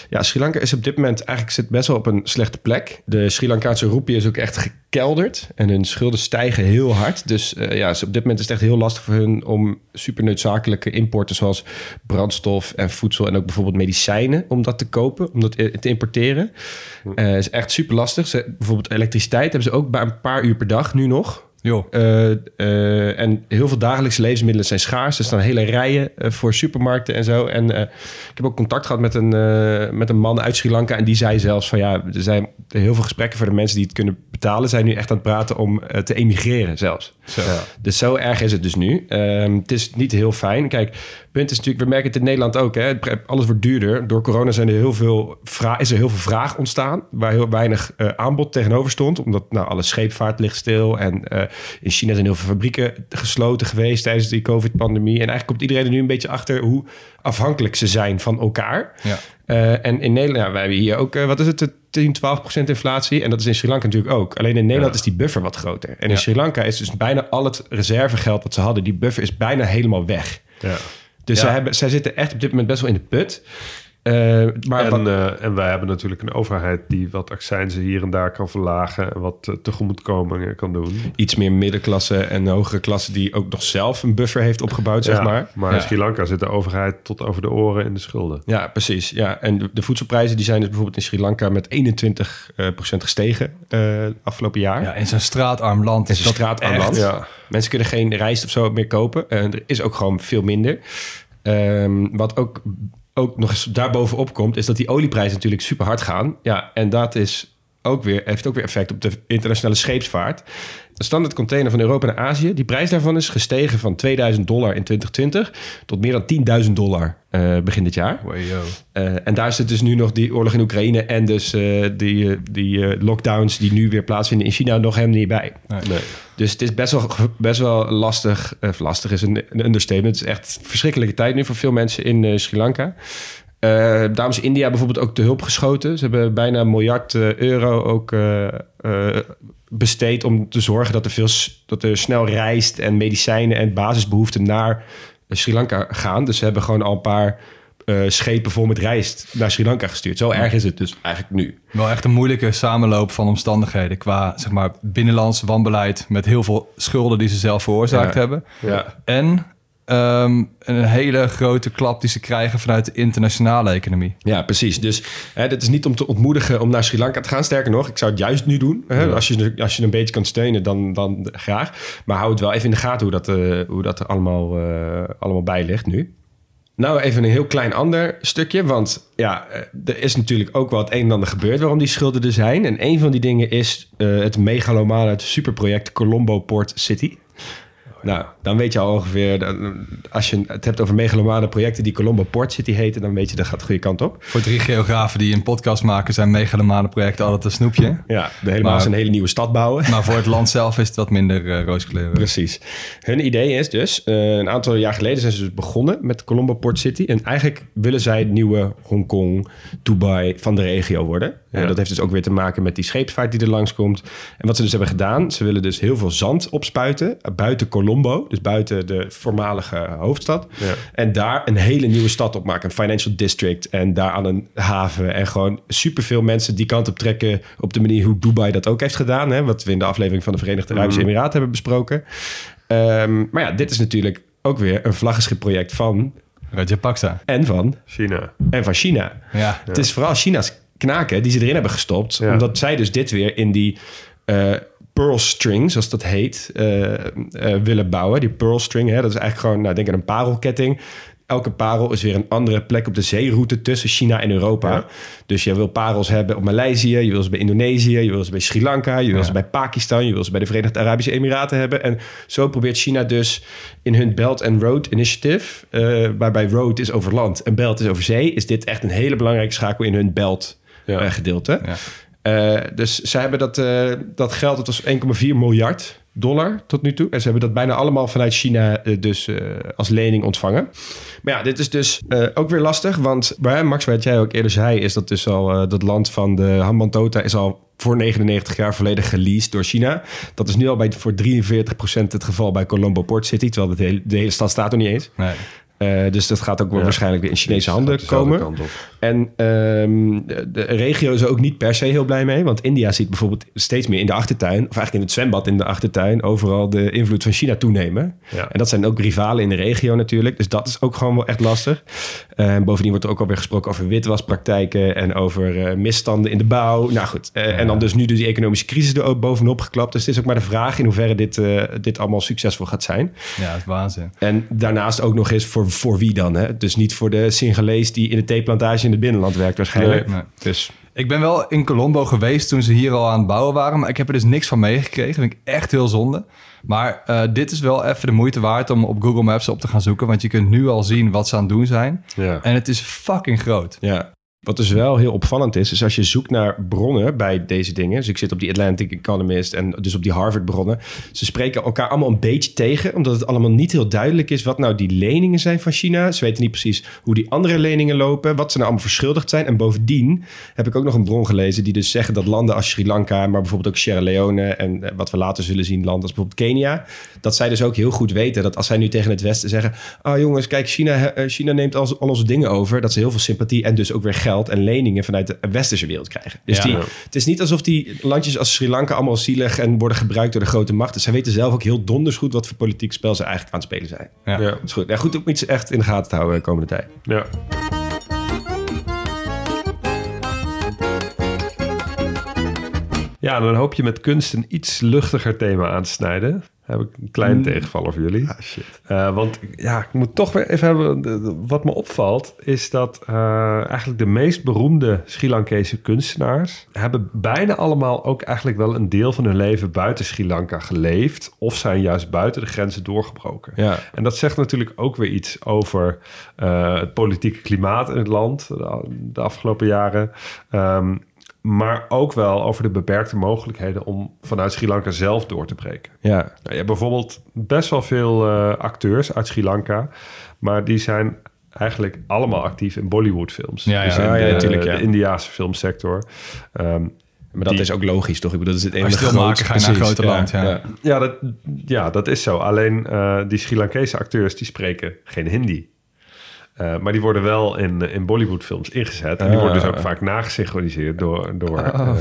ja, Sri Lanka is op dit moment eigenlijk zit best wel op een slechte plek. De Sri Lankaanse roepie is ook echt gekelderd. En hun schulden stijgen heel hard. Dus eh, ja, op dit moment is het echt heel lastig voor hun om super noodzakelijke importen zoals brandstof en voedsel en ook bijvoorbeeld medicijnen om dat te kopen, om dat te importeren. Eh is echt super lastig. Ze, bijvoorbeeld elektriciteit hebben ze ook bij een paar uur per dag nu nog. Joh. Eh, eh, en heel veel dagelijkse levensmiddelen zijn schaars. Er staan hele rijen eh, voor supermarkten en zo. En ik heb ook contact gehad met een, met een man uit Sri Lanka. En die zei zelfs van ja, er zijn heel veel gesprekken voor de mensen die het kunnen betalen. Zijn nu echt aan het praten om te emigreren zelfs. Dus zo erg is het dus nu. Ehm, het is niet heel fijn. Kijk, punt is natuurlijk, we merken het in Nederland ook. Hè? Alles wordt duurder. Door corona zijn er heel veel is er heel veel vraag ontstaan. Waar heel weinig eh, aanbod tegenover stond. Omdat nou, alle scheepvaart ligt stil. En eh, in China zijn heel veel fabrieken gesloten geweest tijdens die COVID-pandemie. En eigenlijk komt iedereen er nu een beetje achter hoe afhankelijk ze zijn van elkaar. Ja. Eh, en in Nederland, ja, wij hebben hier ook, wat is het, 10, 12 procent inflatie. En dat is in Sri Lanka natuurlijk ook. Alleen in Nederland Ja. is die buffer wat groter. En in Ja. Sri Lanka is dus bijna al het reservegeld wat ze hadden, die buffer is bijna helemaal weg. Ja. Dus Ja. zij, hebben, zij zitten echt op dit moment best wel in de put. Eh, maar En, eh, en wij hebben natuurlijk een overheid die wat accijnzen hier en daar kan verlagen en wat uh, tegemoetkomingen kan doen. iets meer middenklasse en hogere klasse die ook nog zelf een buffer heeft opgebouwd, zeg Ja, maar. Maar in. Sri Lanka zit de overheid tot over de oren in de schulden. Ja, precies. Ja. En de, de voedselprijzen die zijn dus bijvoorbeeld in Sri Lanka met 21 eh, procent gestegen eh, afgelopen jaar. Ja, in zo'n straatarm land is dat straatarm land. Ja. Mensen kunnen geen rijst of zo meer kopen. En er is ook gewoon veel minder. Ehm, wat ook, ook nog eens daarbovenop komt, is dat die olieprijzen natuurlijk super hard gaan. Ja, en dat is ook weer, heeft ook weer effect op de internationale scheepsvaart. De standaard container van Europa naar Azië, die prijs daarvan is gestegen van 2000 dollar in 2020 tot meer dan 10.000 dollar eh, begin dit jaar. Eh, en daar zit dus nu nog die oorlog in Oekraïne en dus eh, die, die lockdowns die nu weer plaatsvinden in China nog helemaal niet bij. Nee. Dus het is best wel, best wel lastig. Of lastig is een, een understatement. Het is echt verschrikkelijke tijd nu voor veel mensen in Sri Lanka. Daarom is India bijvoorbeeld ook te hulp geschoten. Ze hebben bijna een miljard eh, euro ook eh, besteed om te zorgen dat er, veel, dat er snel rijst en medicijnen en basisbehoeften naar Sri Lanka gaan. Dus ze hebben gewoon al een paar schepen vol met rijst naar Sri Lanka gestuurd. Zo erg is het dus eigenlijk nu. Wel echt een moeilijke samenloop van omstandigheden qua zeg maar, binnenlands wanbeleid met heel veel schulden die ze zelf veroorzaakt Ja. hebben. Ja. En ehm, een hele grote klap die ze krijgen vanuit de internationale economie. Ja, precies. Dus hè, dit is niet om te ontmoedigen om naar Sri Lanka te gaan. Sterker nog, ik zou het juist nu doen. Hè? Als, je, als je een beetje kan steunen, dan, dan graag. Maar hou het wel even in de gaten hoe dat, eh, hoe dat er allemaal, eh, allemaal bij ligt nu. Nou, even een heel klein ander stukje. Want ja, eh, er is natuurlijk ook wel het een en ander gebeurd waarom die schulden er zijn. En een van die dingen is eh, het megalomane superproject Colombo Port City. Nou, dan weet je al ongeveer... dan- Als je het hebt over megalomane projecten die Colombo Port City heten... dan weet je dat gaat de goede kant op. Voor drie geografen die een podcast maken... zijn megalomane projecten altijd een snoepje. Ja, de helemaal Maar- een hele nieuwe stad bouwen. Maar voor het land zelf is het wat minder eh rooskleurig. Precies. Hun idee is dus, eh, een aantal jaar geleden zijn ze dus begonnen met Colombo Port City. En eigenlijk willen zij het nieuwe Hongkong, Dubai van de regio worden. En dat heeft dus ook weer te maken met die scheepsvaart die er langskomt. En wat ze dus hebben gedaan, ze willen dus heel veel zand opspuiten eh, buiten Colombo. Dus buiten de voormalige hoofdstad. En daar een hele nieuwe stad op maken. Een financial district en daar aan een haven. En gewoon superveel mensen die kant op trekken op de manier hoe Dubai dat ook heeft gedaan. Hè? Wat we in de aflevering van de Verenigde Arabische Emiraten hebben besproken. Ehm, maar ja, dit is natuurlijk ook weer een vlaggenschipproject van Rajapaksa. en van China. en van China. Ja. Het is vooral China's knaken die ze erin hebben gestopt. Ja. Omdat zij dus dit weer in die eh, pearl string, zoals dat heet, eh, eh, willen bouwen. Die pearl string, hè, dat is eigenlijk gewoon, nou, denk aan een parelketting. Elke parel is weer een andere plek op de zeeroute tussen China en Europa. Ja. Dus je wil parels hebben op Maleisië, je wil ze bij Indonesië, je wil ze bij Sri Lanka, je wil Ja. ze bij Pakistan, je wil ze bij de Verenigde Arabische Emiraten hebben. En zo probeert China dus in hun Belt and Road Initiative, eh, waarbij road is over land en belt is over zee, is dit echt een hele belangrijke schakel in hun belt Ja. gedeelte. Ja. Eh, dus ze hebben dat, eh, dat geld, dat was 1,4 miljard dollar tot nu toe. En ze hebben dat bijna allemaal vanuit China eh, dus als lening ontvangen. Maar ja, dit is dus ook weer lastig. Want Max, wat jij ook eerder zei, is dat dus al dat land van de Hambantota is al voor 99 jaar volledig geleased door China. Dat is nu al bij, voor 43% het geval bij Colombo Port City. Terwijl de hele, de hele stad staat er niet eens. Nee. Eh, dus dat gaat ook wel Ja. waarschijnlijk weer in Chinese handen komen. En ehm, de, de regio is er ook niet per se heel blij mee. Want India ziet bijvoorbeeld steeds meer in de achtertuin... of eigenlijk in het zwembad in de achtertuin... overal de invloed van China toenemen. Ja. En dat zijn ook rivalen in de regio natuurlijk. Dus dat is ook gewoon wel echt lastig. Eh, bovendien wordt er ook alweer gesproken over witwaspraktijken... en over eh, misstanden in de bouw. Nou goed, eh, en dan dus nu dus die economische crisis er ook bovenop geklapt. Dus het is ook maar de vraag in hoeverre dit, dit allemaal succesvol gaat zijn. Ja, het is waanzin. En daarnaast ook nog eens voor, voor wie dan? Hè? Dus niet voor de Singalees die in de theeplantage in het binnenland werkt waarschijnlijk. Nee. Dus Ik ben wel in Colombo geweest toen ze hier al aan het bouwen waren, maar ik heb er dus niks van meegekregen. Dat vind ik echt heel zonde. Maar eh, dit is wel even de moeite waard om op Google Maps op te gaan zoeken, want je kunt nu al zien wat ze aan het doen zijn. Ja. En het is fucking groot. ja. Wat dus wel heel opvallend is, is als je zoekt naar bronnen bij deze dingen. Dus ik zit op die Atlantic Economist en dus op die Harvard bronnen. Ze spreken elkaar allemaal een beetje tegen, omdat het allemaal niet heel duidelijk is wat nou die leningen zijn van China. Ze weten niet precies hoe die andere leningen lopen, wat ze nou allemaal verschuldigd zijn. En bovendien heb ik ook nog een bron gelezen die dus zeggen dat landen als Sri Lanka, maar bijvoorbeeld ook Sierra Leone en eh, wat we later zullen zien, landen als bijvoorbeeld Kenia, dat zij dus ook heel goed weten dat als zij nu tegen het Westen zeggen, ah jongens, kijk, China, eh, China neemt al, al onze dingen over, dat ze heel veel sympathie en dus ook weer geld en leningen vanuit de westerse wereld krijgen. Dus Ja. die, Ja. het is niet alsof die landjes als Sri Lanka allemaal zielig en worden gebruikt door de grote machten. Zij weten zelf ook heel donders goed wat voor politiek spel ze eigenlijk aan het spelen zijn. Ja. Ja. Dat is goed. Ja, goed om iets echt in de gaten te houden de komende tijd. Ja. Ja, dan hoop je met kunst een iets luchtiger thema aan te snijden. Heb ik een kleine tegenvaller voor jullie. Eh, want ja, ik moet toch weer even hebben. de- de- Wat me opvalt, is dat eh, eigenlijk de meest beroemde Sri Lankese kunstenaars hebben bijna allemaal ook eigenlijk wel een deel van hun leven buiten Sri Lanka geleefd. Of zijn juist buiten de grenzen doorgebroken. Ja. En dat zegt natuurlijk ook weer iets over eh, het politieke klimaat in het land de, de afgelopen jaren. Ehm, maar ook wel over de beperkte mogelijkheden om vanuit Sri Lanka zelf door te breken. Ja. Nou, je hebt bijvoorbeeld best wel veel eh, acteurs uit Sri Lanka, maar die zijn eigenlijk allemaal actief in Bollywood-films. Ja, ja. Dus in Ah, ja, de, natuurlijk, ja. de Indiaanse filmsector. Ehm, Maar dat Die- is ook logisch, toch? Ik bedoel, dat is het wil maken, ga je naar een groter land, ja. ja, dat, ja, dat is zo. Alleen eh, die Sri Lankese acteurs die spreken geen Hindi. Eh, maar die worden wel in, in Bollywood-films ingezet. En die Ah. worden dus ook vaak nagesynchroniseerd door, door eh, Oh.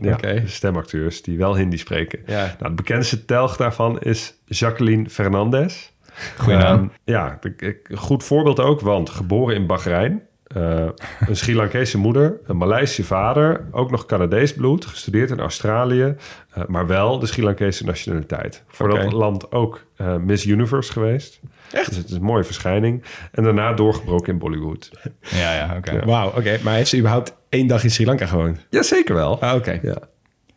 ja, Oké. stemacteurs die wel Hindi spreken. Ja. Nou, het bekendste telg daarvan is Jacqueline Fernandez. Goeie naam. Ehm, ja, ik- een goed voorbeeld ook, want geboren in Bahrein. eh, een Sri Lankese moeder, een Maleisische vader, ook nog Canadees bloed, gestudeerd in Australië, eh, maar wel de Sri Lankese nationaliteit. Voor dat land ook eh, Miss Universe geweest. Echt? Dus het is een mooie verschijning. En daarna doorgebroken in Bollywood. Ja, ja, oké. Wauw, oké. Maar heeft ze überhaupt één dag in Sri Lanka gewoond? Ja, zeker wel. Ah, oké. Ja.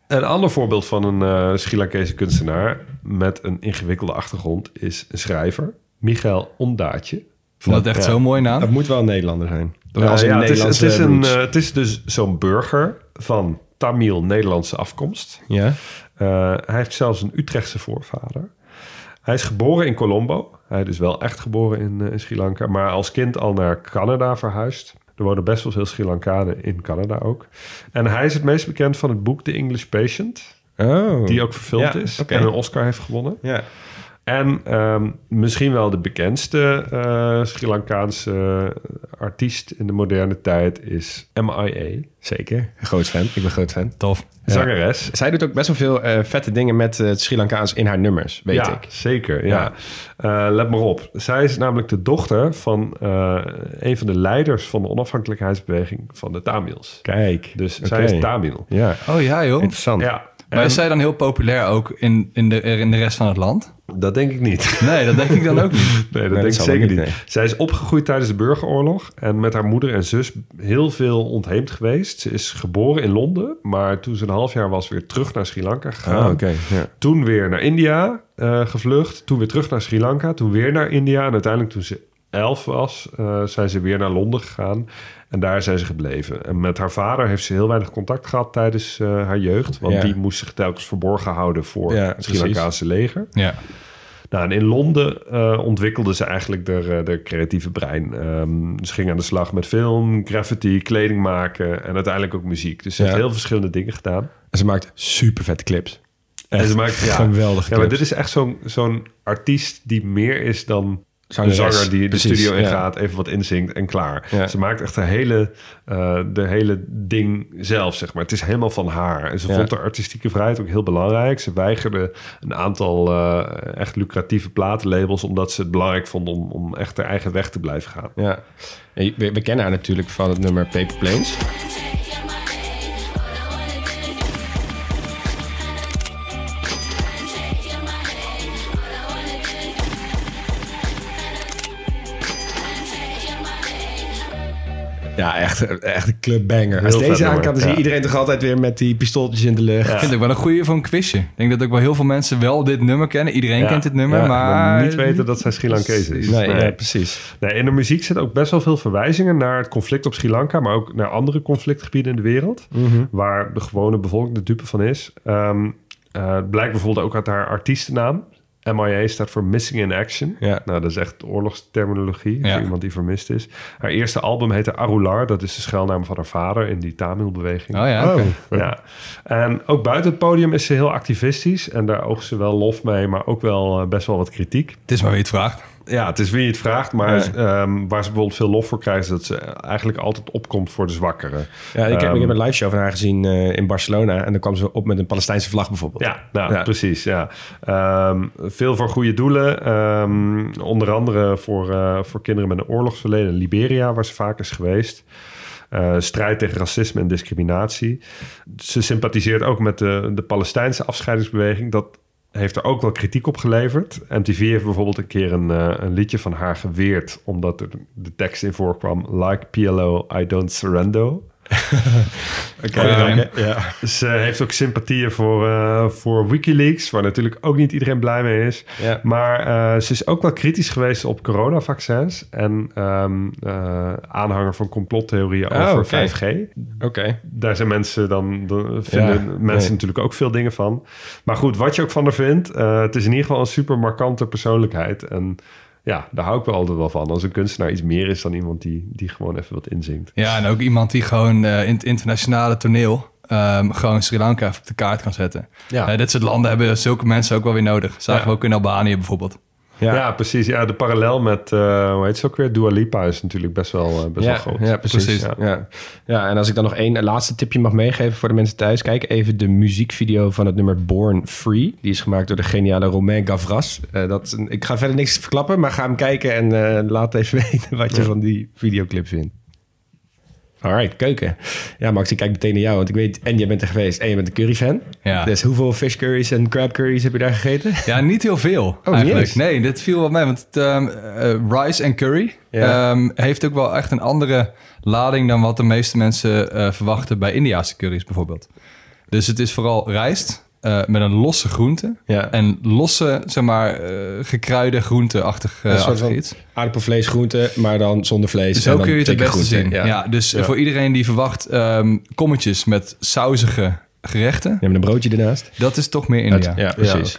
Een ander voorbeeld van een eh Sri Lankese kunstenaar met een ingewikkelde achtergrond is een schrijver, Michael Ondaatje. Vond dat echt Ja. zo'n mooie naam. Dat moet wel een Nederlander zijn. Dat ja, het, is, Nederlandse het, is een, eh, het is dus zo'n burger van Tamil-Nederlandse afkomst. ja? Eh, hij heeft zelfs een Utrechtse voorvader. Hij is geboren in Colombo. Hij is dus wel echt geboren in, eh, in Sri Lanka. Maar als kind al naar Canada verhuisd. Er wonen best wel veel Sri Lankanen in Canada ook. En hij is het meest bekend van het boek The English Patient. Oh. Die ook verfilmd Ja, is en een Oscar heeft gewonnen. Ja. En ehm, misschien wel de bekendste eh, Sri Lankaanse artiest in de moderne tijd is MIA. Zeker. Groot fan. Ik ben groot fan. Tof. Zangeres. Zij doet ook best wel veel eh, vette dingen met eh, het Sri Lankaans in haar nummers, weet ja, ik. zeker. Ja. Eh, let maar op. Zij is namelijk de dochter van eh, een van de leiders van de onafhankelijkheidsbeweging van de Tamils. Kijk. Dus zij is Tamil. Ja, Oh ja, joh. interessant. Ja, Maar is zij dan heel populair ook in, in, de, in de rest van het land? dat denk ik niet. Nee, dat denk ik dan ook niet. *laughs* Nee, dat denk ik zeker niet. nee. Zij is opgegroeid tijdens de burgeroorlog en met haar moeder en zus heel veel ontheemd geweest. Ze is geboren in Londen, maar toen ze een half jaar was weer terug naar Sri Lanka gegaan. Oh, oké. Ja. Toen weer naar India eh, gevlucht. Toen weer terug naar Sri Lanka. Toen weer naar India. En uiteindelijk toen ze elf was, eh, zijn ze weer naar Londen gegaan. En daar zijn ze gebleven. En met haar vader heeft ze heel weinig contact gehad tijdens eh, haar jeugd. Want Ja. die moest zich telkens verborgen houden voor Ja, het Sri. Lankaanse leger. Ja. Nou, en in Londen eh, ontwikkelde ze eigenlijk de, de creatieve brein. Ehm, ze ging aan de slag met film, graffiti, kleding maken en uiteindelijk ook muziek. Dus ze Ja. heeft heel verschillende dingen gedaan. En ze maakt super vette clips. En ze maakt ja, geweldige Ja, maar dit is echt zo'n zo'n artiest die meer is dan een Zangeres, zanger die de studio ja. ingaat, even wat inzingt en klaar. Ja. Ze maakt echt de hele, eh, de hele ding zelf, zeg maar. Het is helemaal van haar. En ze Ja. vond de artistieke vrijheid ook heel belangrijk. Ze weigerde een aantal eh, echt lucratieve platenlabels, omdat ze het belangrijk vond om, om echt haar eigen weg te blijven gaan. Ja. We, we kennen haar natuurlijk van het nummer Paper Planes. Ja, echt, echt een clubbanger. Als deze aan kan, dan zie je ja. iedereen toch altijd weer met die pistooltjes in de lucht. Ik vind het ook wel een goeie voor een quizje. Ik denk dat ook wel heel veel mensen wel dit nummer kennen. Iedereen Ja. kent dit nummer, Ja, maar... niet weten dat zij Sri Lankees is. Nee, precies. Nee, in de muziek zitten ook best wel veel verwijzingen naar het conflict op Sri Lanka, maar ook naar andere conflictgebieden in de wereld, Mhm. waar de gewone bevolking de dupe van is. Ehm, eh, het blijkt bijvoorbeeld ook uit haar artiestennaam. MIA staat voor Missing in Action. Ja. Nou, dat is echt oorlogsterminologie Ja. voor iemand die vermist is. Haar eerste album heette Arular. Dat is de schuilnaam van haar vader in die Tamil-beweging. Oh ja, oké. Ja, en ook buiten het podium is ze heel activistisch. En daar oogt ze wel lof mee, maar ook wel eh, best wel wat kritiek. Het is maar wie het vraagt. Ja, het is wie je het vraagt. Maar Ja. ehm, waar ze bijvoorbeeld veel lof voor krijgt... is dat ze eigenlijk altijd opkomt voor de zwakkeren. Ja, ik, heb, Ehm, ik heb een live show van haar gezien eh, in Barcelona. En dan kwam ze op met een Palestijnse vlag bijvoorbeeld. Ja, nou, Ja. precies. Ja. Ehm, veel voor goede doelen. Ehm, onder andere voor, eh, voor kinderen met een oorlogsverleden in Liberia... waar ze vaak is geweest. Eh, strijd tegen racisme en discriminatie. Ze sympathiseert ook met de, de Palestijnse afscheidingsbeweging. Dat heeft er ook wel kritiek op geleverd. MTV heeft bijvoorbeeld een keer een, eh, een liedje van haar geweerd... omdat er de tekst in voorkwam... Like PLO, I don't surrender. *laughs* Oké, ja. Ze heeft ook sympathieën voor, eh, voor Wikileaks, waar natuurlijk ook niet iedereen blij mee is. Ja. Maar eh, ze is ook wel kritisch geweest op coronavaccins en ehm, eh, aanhanger van complottheorieën Oh, over oké. 5G. Oké. Daar zijn mensen dan, dan vinden Ja, mensen nee. natuurlijk ook veel dingen van. Maar goed, wat je ook van haar vindt, het is in ieder geval een super markante persoonlijkheid. En ja, daar hou ik wel altijd wel van. Als een kunstenaar iets meer is dan iemand die, die gewoon even wat inzingt. Ja, en ook iemand die gewoon eh, in het internationale toneel... ehm, gewoon Sri Lanka even op de kaart kan zetten. Ja. Eh, dit soort landen hebben zulke mensen ook wel weer nodig. Zagen Ja. we ook in Albanië bijvoorbeeld. Ja. Ja, precies. Ja, de parallel met, eh, hoe heet ze ook weer? Dua Lipa is natuurlijk best wel, eh, best ja, wel groot. Ja, precies. Precies. Ja. Ja. Ja, en als ik dan nog één laatste tipje mag meegeven voor de mensen thuis. Kijk even de muziekvideo van het nummer Born Free. Die is gemaakt door de geniale Romain Gavras. Eh, dat, ik ga verder niks verklappen, maar ga hem kijken en eh, laat even *laughs* weten wat je van die videoclip vindt. Alright, keuken. Ja, Max, ik kijk meteen naar jou, want ik weet, en jij bent er geweest en je bent een curryfan. Ja. Dus hoeveel fish curries en crab curries heb je daar gegeten? Ja, niet heel veel niet eigenlijk. Nee, dit viel wel mee. Want het, ehm, eh, rice en curry Ja. ehm, heeft ook wel echt een andere lading... dan wat de meeste mensen eh, verwachten bij Indiaanse curry's bijvoorbeeld. Dus het is vooral rijst eh, met een losse groente. Ja. En losse, zeg maar, eh, gekruide groente-achtig eh, soort van iets. aardappelvlees, groente, maar dan zonder vlees. en Zo dan kun je het het beste zien. Ja. dus voor iedereen die verwacht ehm, kommetjes met sausige gerechten, Ja, met een broodje ernaast. dat is toch meer India. Ja, precies.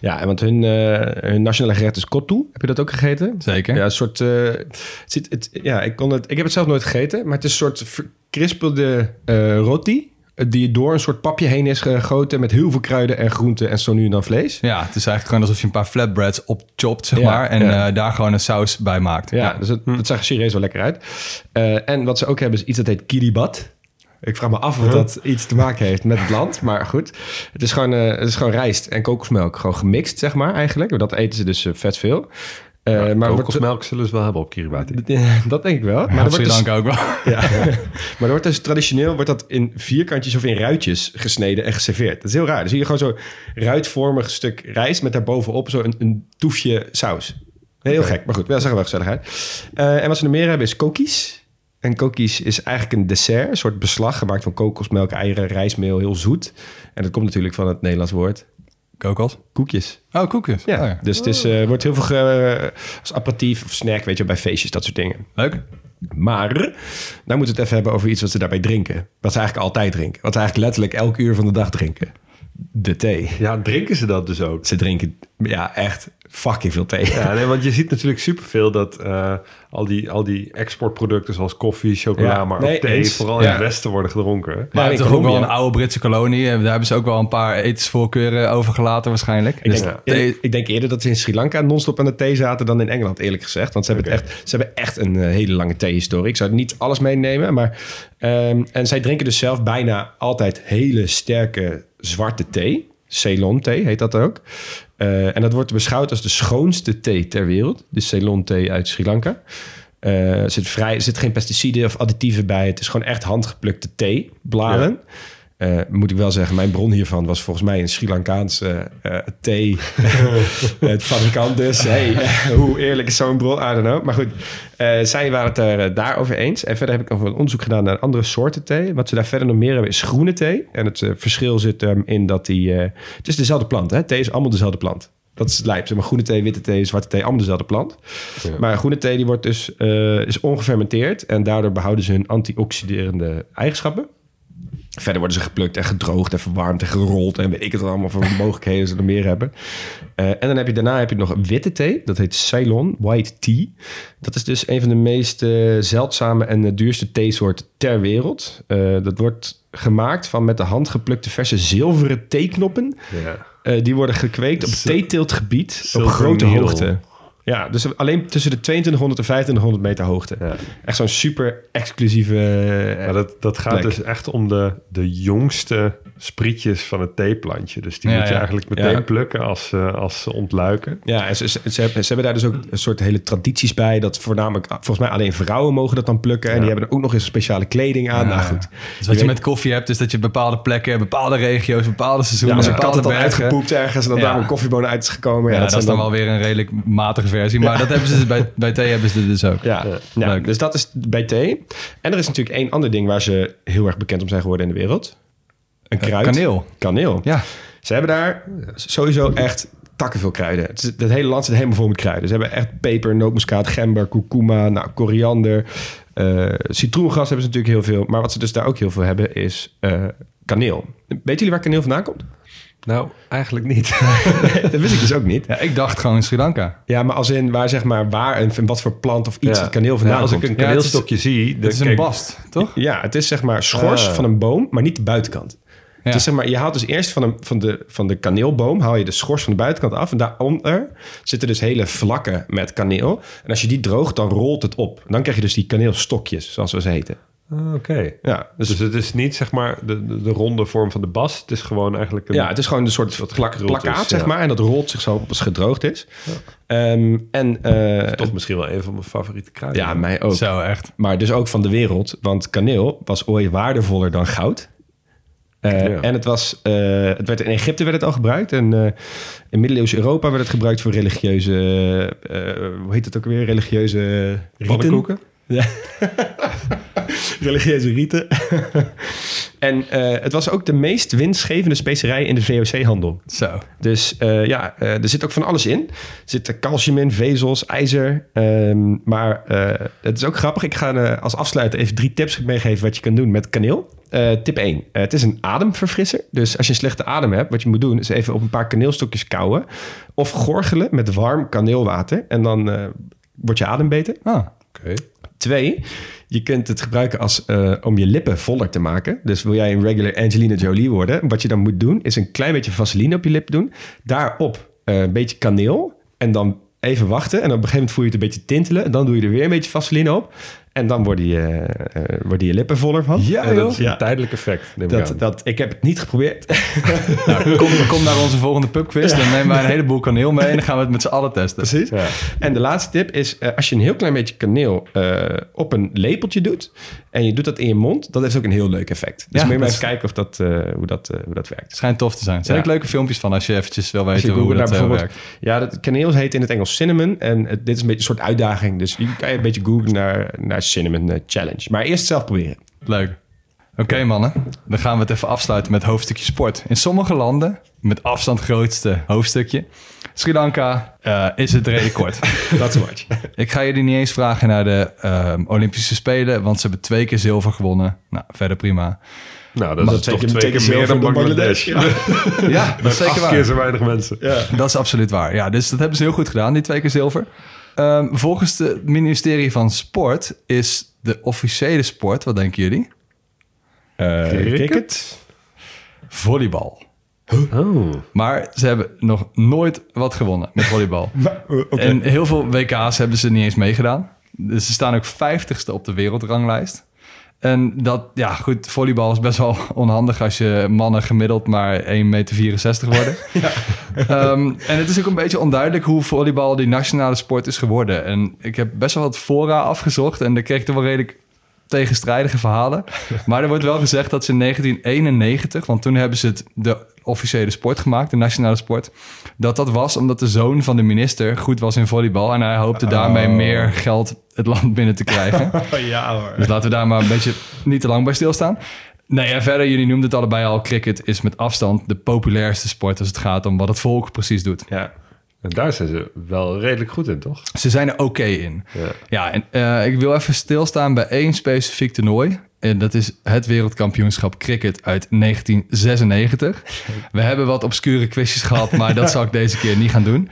Ja, en want hun, eh, hun nationale gerecht is kottu. Heb je dat ook gegeten? Zeker. Ja, een soort... eh, het zit, het, ja, ik, kon het, ik heb het zelf nooit gegeten, maar het is een soort verkrispelde eh, roti... die door een soort papje heen is gegoten... met heel veel kruiden en groenten en zo nu en dan vlees. Ja, het is eigenlijk gewoon alsof je een paar flatbreads opchopt, zeg Ja, maar. En ja. eh, daar gewoon een saus bij maakt. Ja, dus het, het zag er serieus wel lekker uit. Eh, en wat ze ook hebben is iets dat heet kiribat. Ik vraag me af of dat iets te maken heeft met het land. Maar goed, het is gewoon, eh, het is gewoon rijst en kokosmelk. Gewoon gemixt, zeg maar, eigenlijk. Dat eten ze dus eh, vet veel. Eh, maar kokosmelk zullen ze wel hebben op Kiribati. *laughs* dat denk ik wel. Maar, wordt Sri dus, ook wel. *laughs* ja. maar er wordt dus traditioneel wordt dat in vierkantjes of in ruitjes gesneden en geserveerd. Dat is heel raar. Dan zie je gewoon zo'n ruitvormig stuk rijst met daarbovenop zo een, een toefje saus. Heel gek, maar goed, dat zag er wel gezellig uit. Eh, en wat ze nog meer hebben is kokies. En kokies is eigenlijk een dessert, een soort beslag gemaakt van kokosmelk, eieren, rijstmeel, heel zoet. En dat komt natuurlijk van het Nederlands woord Kokos. koekjes. Oh, koekjes. Ja, Oh, ja. dus het is, eh, wordt heel veel ge- als aperitief of snack, weet je, bij feestjes, dat soort dingen. Leuk. Maar, nou moeten we het even hebben over iets wat ze daarbij drinken. Wat ze eigenlijk altijd drinken. Wat ze eigenlijk letterlijk elk uur van de dag drinken. De thee. Ja, drinken ze dat dus ook? Ze drinken, ja, echt fucking veel thee. Ja, nee, want je ziet natuurlijk superveel dat eh, al, die, al die exportproducten zoals koffie, chocola, Ja, maar nee, ook thee, eens. vooral in het westen worden gedronken. Maar Ja, het is toch ook wel een oude Britse kolonie. En Daar hebben ze ook wel een paar etensvoorkeuren over gelaten waarschijnlijk. Ik Dus denk, thee- ik denk eerder dat ze in Sri Lanka non-stop aan de thee zaten dan in Engeland, eerlijk gezegd. Want ze hebben, het echt, ze hebben echt een eh, hele lange thee-historie. Ik zou niet alles meenemen, maar... ehm, en zij drinken dus zelf bijna altijd hele sterke zwarte thee. Ceylon thee heet dat ook. Eh, en dat wordt beschouwd als de schoonste thee ter wereld. De Ceylon thee uit Sri Lanka. Eh, er zit, vrij, zit geen pesticiden of additieven bij. Het is gewoon echt handgeplukte theebladen. Eh, moet ik wel zeggen, mijn bron hiervan was volgens mij een Sri Lankaanse eh thee. *laughs* het fabrikant dus. Hey, eh, hoe eerlijk is zo'n bron? I don't know. Maar goed, eh, zij waren het er eh, daarover eens. En verder heb ik nog een onderzoek gedaan naar andere soorten thee. Wat ze daar verder nog meer hebben is groene thee. En het eh, verschil zit erin in dat die... eh, het is dezelfde plant, hè? Thee is allemaal dezelfde plant. Dat is het lijp. Zeg maar groene thee, witte thee, zwarte thee, allemaal dezelfde plant. Maar groene thee die wordt dus, eh, is ongefermenteerd. En daardoor behouden ze hun antioxiderende eigenschappen. Verder worden ze geplukt en gedroogd en verwarmd en gerold. En weet ik het allemaal voor *laughs* mogelijkheden ze er meer hebben. Eh, en dan heb je daarna heb je nog witte thee. Dat heet Ceylon White Tea. Dat is dus een van de meest eh, zeldzame en eh, duurste theesoorten ter wereld. Dat wordt gemaakt van met de hand geplukte verse zilveren theeknoppen. Ja. Die worden gekweekt op theeteeltgebied op grote hoogte. Ja, dus alleen tussen de 2200 en 2500 meter hoogte. Ja. Echt zo'n super exclusieve... Maar dat, dat gaat plek. dus echt om de, de jongste sprietjes van het theeplantje. Dus die Ja, moet je ja. eigenlijk meteen Ja. plukken als, ze- als ze ontluiken. Ja, en ze, ze, ze hebben, ze hebben daar dus ook een soort hele tradities bij. Dat voornamelijk, volgens mij alleen vrouwen mogen dat dan plukken. En die hebben er ook nog eens speciale kleding aan. Nou goed. Dus wat je weet- met koffie hebt, is dat je bepaalde plekken, bepaalde regio's, bepaalde Ja, seizoenen, als een kat het uitgepoept ergens en dan Ja. daar een koffiebonen uit is gekomen. Ja, dat, zijn is dan wel weer een redelijk matige versie. Maar dat hebben ze dus bij, bij thee hebben ze dit dus ook. Ja, ja, Leuk. dus dat is bij thee. En er is natuurlijk één ander ding waar ze heel erg bekend om zijn geworden in de wereld. Een kruid. kaneel. Kaneel. Ja. Ze hebben daar sowieso echt takken veel kruiden. Het, is- het hele land zit helemaal vol met kruiden. Ze hebben echt peper, nootmuskaat, gember, kurkuma, nou, koriander. eh, citroengras hebben ze natuurlijk heel veel. Maar wat ze dus daar ook heel veel hebben is eh, kaneel. Weten jullie waar kaneel vandaan komt? Nou, eigenlijk niet. *laughs* dat wist ik dus ook niet. Ja, ik dacht gewoon Sri Lanka. Ja, maar als in waar zeg maar waar en van wat voor plant of iets Ja. het kaneel vandaan Nou, als ik komt. een Ja, het is- kaneelstokje zie... dan Het is een kijk- bast, toch? Ja, het is zeg maar schors Ah. van een boom, maar niet de buitenkant. Ja. Het is zeg maar, je haalt dus eerst van, een, van, de, van de kaneelboom haal je de schors van de buitenkant af. En daaronder zitten dus hele vlakken met kaneel. En als je die droogt, dan rolt het op. Dan krijg je dus die kaneelstokjes, zoals we ze heten. Ah, Oké. Ja, dus, Dus het is niet zeg maar de, de, de ronde vorm van de bas. Het is gewoon eigenlijk een... ja, het is gewoon een soort Wat plak, is, plakkaat, zeg ja. maar. En dat rolt zich zo op als het gedroogd is. Ehm, en eh, toch misschien wel een van mijn favoriete kruiden. ja, mij ook. Zo, echt. Maar dus ook van de wereld. Want kaneel was ooit waardevoller dan goud. Eh, Ja. En het, was, eh, het werd in Egypte werd het al gebruikt. En eh, in middeleeuws Europa werd het gebruikt voor religieuze... hoe heet het ook weer? Religieuze riten. Pannenkoeken? Ja. *laughs* religieuze rieten. *laughs* En het was ook de meest winstgevende specerij in de VOC-handel. Zo. Dus ja, er zit ook van alles in. Er zit calcium in, vezels, ijzer. Ehm, maar het is ook grappig. Ik ga als afsluiter even drie tips meegeven wat je kan doen met kaneel. Eh, tip 1. het is een ademverfrisser. Dus als je een slechte adem hebt, wat je moet doen... is even op een paar kaneelstokjes kauwen. Of gorgelen met warm kaneelwater. En dan eh, wordt je adem beter. Ah, Oké. Twee, je kunt het gebruiken als, eh, om je lippen voller te maken. Dus wil jij een regular Angelina Jolie worden... wat je dan moet doen, is een klein beetje vaseline op je lip doen. Daarop eh, een beetje kaneel. En dan even wachten. En op een gegeven moment voel je het een beetje tintelen. En dan doe je er weer een beetje vaseline op. En dan worden je, eh, eh, worden je lippen voller van. Ja, En dat joh. is een tijdelijk effect, neem ik Dat, aan. dat, ik heb het niet geprobeerd. *laughs* Nou, kom, kom naar onze volgende pubquiz. Dan nemen wij een heleboel kaneel mee en dan gaan we het met z'n allen testen. Precies. Ja. En de laatste tip is, eh, als je een heel klein beetje kaneel eh, op een lepeltje doet... en je doet dat in je mond, dat heeft ook een heel leuk effect. Dus Ja, moet je maar even kijken of dat, eh, hoe, dat, eh, hoe dat werkt. Het schijnt tof te zijn. Er zijn Ja. ook leuke filmpjes van als je eventjes wil weten hoe dat eh, werkt. Ja, dat kaneel heet in het Engels cinnamon. En het- dit is een beetje een soort uitdaging. Dus je kan je een beetje googlen naar, naar cinnamon eh, challenge. Maar eerst zelf proberen. Leuk. Oké mannen, dan gaan we het even afsluiten met hoofdstukje sport. In sommige landen, met afstand grootste hoofdstukje, Sri Lanka, eh, is het redelijk kort. *laughs* Dat is much. Ik ga jullie niet eens vragen naar de ehm, Olympische Spelen, want ze hebben twee keer zilver gewonnen. Nou, verder prima. Nou, dat Maar is toch twee twee keer keer meer dan Bangladesh. Bangladesh, Ja, dat is zeker Acht waar. keer zo weinig mensen. Dat is absoluut waar. Ja, dus dat hebben ze heel goed gedaan, die twee keer zilver. Ehm, volgens het ministerie van Sport is de officiële sport, wat denken jullie? Eh, Cricket? Volleybal. Oh. Maar ze hebben nog nooit wat gewonnen met volleybal. *laughs* Oké. En heel veel WK's hebben ze niet eens meegedaan. Dus ze staan ook 50ste op de wereldranglijst. En dat, ja goed, volleybal is best wel *laughs* onhandig als je mannen gemiddeld maar 1,64 meter worden. *laughs* Ehm, en het is ook een beetje onduidelijk hoe volleybal die nationale sport is geworden. En ik heb best wel wat fora afgezocht en daar kreeg ik er wel redelijk tegenstrijdige verhalen. *laughs* Maar er wordt wel gezegd dat ze in 1991, want toen hebben ze het de officiële sport gemaakt, de nationale sport, dat dat was omdat de zoon van de minister goed was in volleybal en hij hoopte daarmee meer geld het land *laughs* binnen te krijgen. *laughs* ja hoor. Dus laten we daar maar een beetje niet te lang bij stilstaan. Nee, en verder, jullie noemden het allebei al, cricket is met afstand de populairste sport als het gaat om wat het volk precies doet. Ja. En daar zijn ze wel redelijk goed in, toch? Ze zijn er oké in. Ja. Ja, en eh, ik wil even stilstaan bij één specifiek toernooi. En dat is het wereldkampioenschap cricket uit 1996. We hebben wat obscure quizjes gehad, maar dat *laughs* zal ik deze keer niet gaan doen.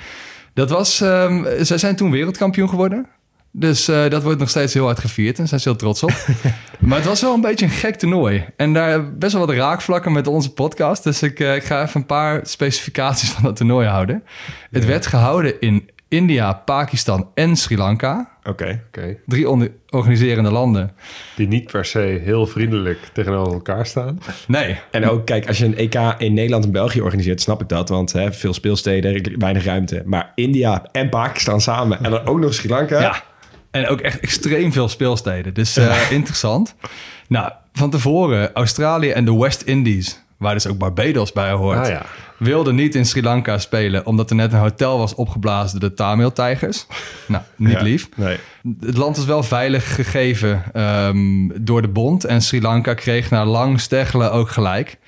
Dat was, ehm, zij zijn toen wereldkampioen geworden. Dus eh, dat wordt nog steeds heel hard gevierd en zijn ze heel trots op. *laughs* maar het was wel een beetje een gek toernooi. En daar best wel wat raakvlakken met onze podcast. Dus ik, eh, ik ga even een paar specificaties van dat toernooi houden. Het werd gehouden in India, Pakistan en Sri Lanka. Oké. Oké. Drie organiserende landen. Die niet per se heel vriendelijk tegenover elkaar staan. Nee, En ook, kijk, als je een EK in Nederland en België organiseert, snap ik dat. Want hè, veel speelsteden, weinig ruimte. Maar India en Pakistan samen en dan ook nog Sri Lanka. Ja. En ook echt extreem veel speelsteden. Dus eh, interessant. Nou, van tevoren Australië en de West Indies, waar dus ook Barbados bij hoort, Ah ja. wilden niet in Sri Lanka spelen, omdat er net een hotel was opgeblazen door de Tamil-tijgers. *laughs* Nou, niet Ja. lief. Nee. Het land was wel veilig gegeven ehm, door de bond. En Sri Lanka kreeg na lang steggelen ook gelijk.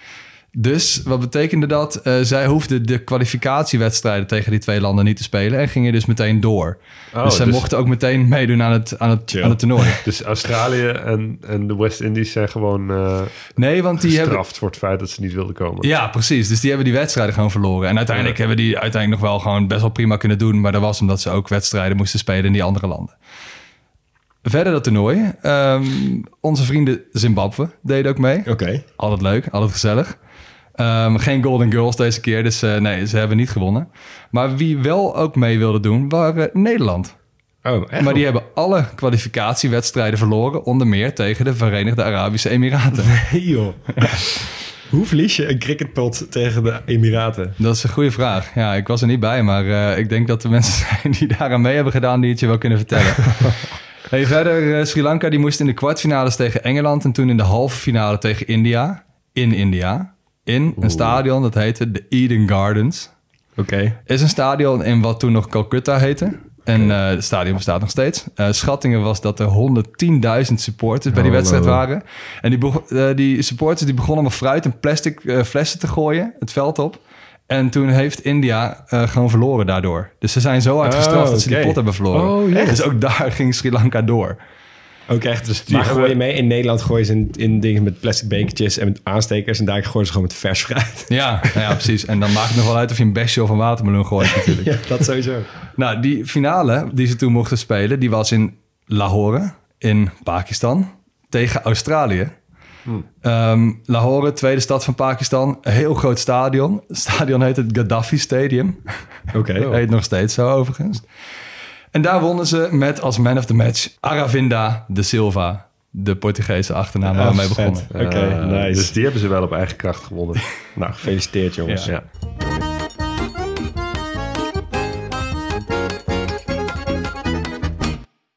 Dus wat betekende dat? Eh, zij hoefden de kwalificatiewedstrijden tegen die twee landen niet te spelen. En gingen dus meteen door. Oh, dus zij dus- mochten ook meteen meedoen aan het, aan het, Chill. aan het toernooi. *laughs* Dus Australië en, en de West Indies zijn gewoon eh Nee, want die hebben... gestraft voor het feit dat ze niet wilden komen. Ja, precies. Dus die hebben die wedstrijden gewoon verloren. En uiteindelijk hebben die uiteindelijk nog wel gewoon best wel prima kunnen doen. Maar dat was omdat ze ook wedstrijden moesten spelen in die andere landen. Verder dat toernooi. Ehm, onze vrienden Zimbabwe deden ook mee. Oké. Altijd leuk, altijd gezellig. Ehm, geen Golden Girls deze keer, dus eh, nee, ze hebben niet gewonnen. Maar wie wel ook mee wilde doen, waren Nederland. Oh, echt? Maar die hebben alle kwalificatiewedstrijden verloren, onder meer tegen de Verenigde Arabische Emiraten. *laughs* Hey, joh. Hoe verlies je een cricketpot tegen de Emiraten? Dat is een goede vraag. Ja, ik was er niet bij, maar eh, ik denk dat er mensen *laughs* zijn die daaraan mee hebben gedaan die het je wel kunnen vertellen. *laughs* hey, verder, eh, Sri Lanka die moest in de kwartfinales tegen Engeland en toen in de halve finale tegen India. In India. In een stadion dat heette de Eden Gardens. Oké. Is een stadion in wat toen nog Calcutta heette. En eh, het stadion bestaat nog steeds. Eh, schattingen was dat er 110.000 supporters bij die Oh, wedstrijd wow. waren. En die, eh, die supporters die begonnen met fruit en plastic flessen te gooien, het veld op. En toen heeft India gewoon verloren daardoor. Dus ze zijn zo hard Oh, gestraft dat ze die pot hebben verloren. Oh. Dus ook daar *laughs* ging Sri Lanka door. Ook echt. Dus die maar gooi je mee. In Nederland gooien ze in, in dingen met plastic bekertjes en met aanstekers. En daar gooien ze gewoon met vers fruit. *laughs* Ja, nou ja, precies. En dan maakt het nog wel uit of je een besje of een watermeloen gooit *laughs* natuurlijk. ja, dat sowieso. Nou, die finale die ze toen mochten spelen, die was in Lahore in Pakistan tegen Australië. Ehm, Lahore, tweede stad van Pakistan, een heel groot stadion. Het stadion heet het Gaddafi Stadium. Oké. *laughs* Heet nog steeds zo overigens. En daar wonnen ze met als man of the match Aravinda de Silva, de Portugese achternaam waar we mee begonnen. Oké, Eh, nice. Dus die hebben ze wel op eigen kracht gewonnen. *laughs* Nou, gefeliciteerd jongens. Ja. ja.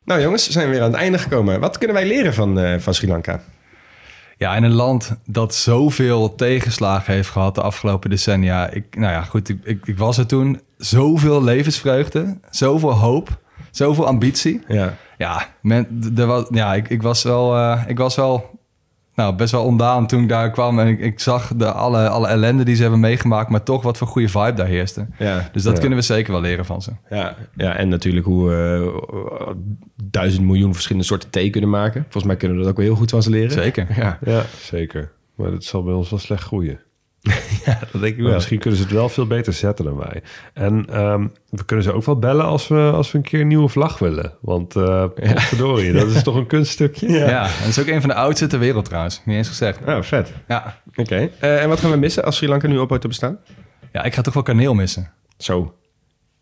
Nou jongens, zijn we weer aan het einde gekomen. Wat kunnen wij leren van, eh, van Sri Lanka? Ja, in een land dat zoveel tegenslagen heeft gehad de afgelopen decennia. Ik, nou ja, goed, ik, ik, ik was er toen. Zoveel levensvreugde, zoveel hoop, zoveel ambitie. Ja. Ja, men, er was, ja ik, ik was wel, eh, ik was wel nou, best wel ondaan toen ik daar kwam. En ik, ik zag de, alle, alle ellende die ze hebben meegemaakt, maar toch wat voor goede vibe daar heerste. Ja. Dus dat ja. kunnen we zeker wel leren van ze. Ja, ja, en natuurlijk hoe eh, duizend miljoen verschillende soorten thee kunnen maken. Volgens mij kunnen we dat ook wel heel goed van ze leren. Zeker. Ja, ja, zeker. Maar dat zal bij ons wel slecht groeien. *laughs* dat denk ik Maar wel. misschien kunnen ze het wel veel beter zetten dan wij. En ehm, we kunnen ze ook wel bellen als we, als we een keer een nieuwe vlag willen. Want uh, verdorie, dat is *laughs* toch een kunststukje? Ja. en dat is ook een van de oudste ter wereld trouwens. Niet eens gezegd. Oh, vet. Ja. Oké. Eh, en wat gaan we missen als Sri Lanka nu ophoudt te bestaan? ja, ik ga toch wel kaneel missen. Zo.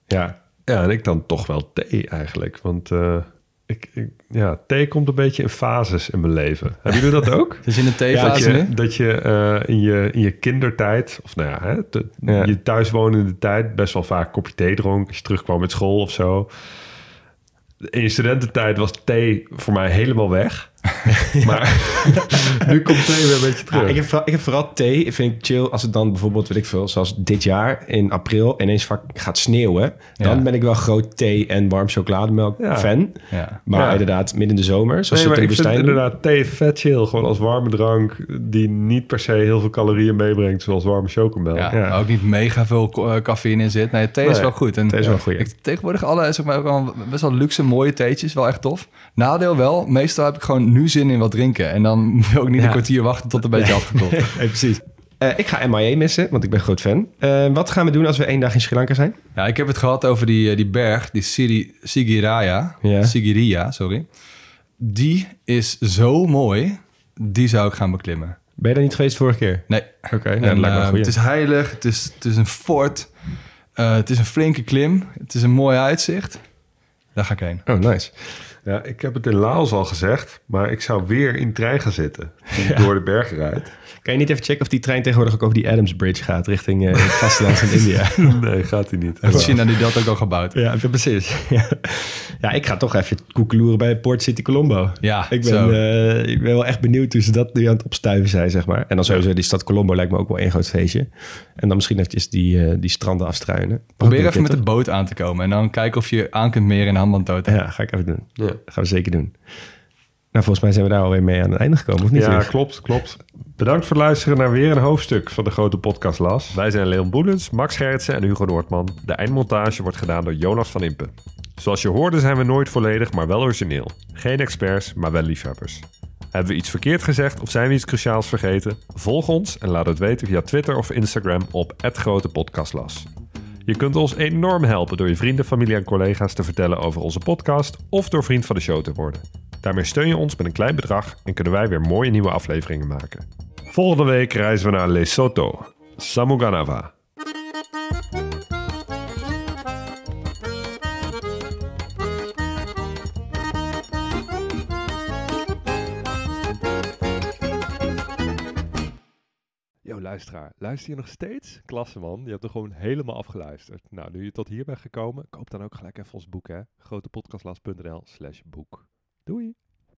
Ja. Ja, en ik dan toch wel thee eigenlijk. Want eh, ik, ik, ja, thee komt een beetje in fases in mijn leven. Hebben jullie dat ook? *laughs* Dus in dat theefase je, nu? dat je eh, in, je in je kindertijd, of nou ja, hè, Ja. je thuiswonende tijd, best wel vaak een kopje thee dronk. Als je terugkwam met school of zo. In je studententijd was thee voor mij helemaal weg. Maar *laughs* nu komt thee weer een beetje terug. Ja, ik, heb vooral, ik heb vooral thee, vind ik chill als het dan bijvoorbeeld, weet ik veel, zoals dit jaar in april ineens vaak gaat sneeuwen. Dan Ja. ben ik wel groot thee en warm chocolademelk Ja. fan. Ja. Maar Ja. inderdaad, midden in de zomer, zoals Nee, ze maar ik vind inderdaad thee vet chill. Gewoon als warme drank die niet per se heel veel calorieën meebrengt, zoals warme chocomelk. Ja, ook niet mega veel eh, cafeïne in zit. Nee, thee is wel goed. En thee is wel goed, ja. Ik, tegenwoordig alle zeg maar, ook al best wel luxe, mooie theetjes. Wel echt tof. Nadeel wel, meestal heb ik gewoon nu zin in wat drinken. En dan *laughs* wil ik niet Ja. een kwartier wachten tot het een beetje afgekoeld. Precies. Eh, ik ga MIA missen, want ik ben groot fan. Eh, wat gaan we doen als we één dag in Sri Lanka zijn? Ja, ik heb het gehad over die, eh, die berg, die Siri, Sigiraya. Ja. Sigiriya, sorry. Die is zo mooi. Die zou ik gaan beklimmen. Ben je daar niet geweest vorige keer? Nee. Oké, nou, dat lijkt me goeie. het is heilig, het is, het is een fort, eh, het is een flinke klim, het is een mooi uitzicht. Daar ga ik heen. Oh, nice. Ja, ik heb het in Laos al gezegd, maar ik zou weer in trein gaan zitten. Door de bergen rijd. Kan je niet even checken of die trein tegenwoordig ook over die Adams Bridge gaat richting eh, het vasteland van India? *laughs* Nee, gaat hij niet. Heeft China die dat ook al gebouwd? Ja, ja, precies. *laughs* Ja. ja, ik ga toch even koekeloeren bij Port City Colombo. Ja, ik zo. ben, eh, ik ben wel echt benieuwd hoe ze dat nu aan het opstuiven zijn, zeg maar. En dan sowieso die stad Colombo lijkt me ook wel één groot feestje. En dan misschien eventjes die, eh, die stranden afstruinen. Probeer even met de boot aan te komen en dan kijken of je aan kunt meren in Hambantoot. hè? Ja, ga ik even doen. Ja. gaan we zeker doen. Nou, volgens mij zijn we daar alweer mee aan het einde gekomen, of niet? Ja, klopt, klopt. Bedankt voor het luisteren naar weer een hoofdstuk van de grote podcast Las. Wij zijn Leon Boelens, Max Gerritsen en Hugo Noordman. De eindmontage wordt gedaan door Jonas van Impen. Zoals je hoorde zijn we nooit volledig, maar wel origineel. Geen experts, maar wel liefhebbers. Hebben we iets verkeerd gezegd of zijn we iets cruciaals vergeten? Volg ons en laat het weten via Twitter of Instagram op @grotepodcastlas. Je kunt ons enorm helpen door je vrienden, familie en collega's te vertellen over onze podcast of door vriend van de show te worden. Daarmee steun je ons met een klein bedrag en kunnen wij weer mooie nieuwe afleveringen maken. Volgende week reizen we naar Lesotho, Samuganava. Yo, luisteraar, luister je nog steeds? Klasse man, je hebt er gewoon helemaal afgeluisterd. Nou, nu je tot hier bent gekomen, koop dan ook gelijk even ons boek hè. grotepodcastlas.nl slash boek. Doei!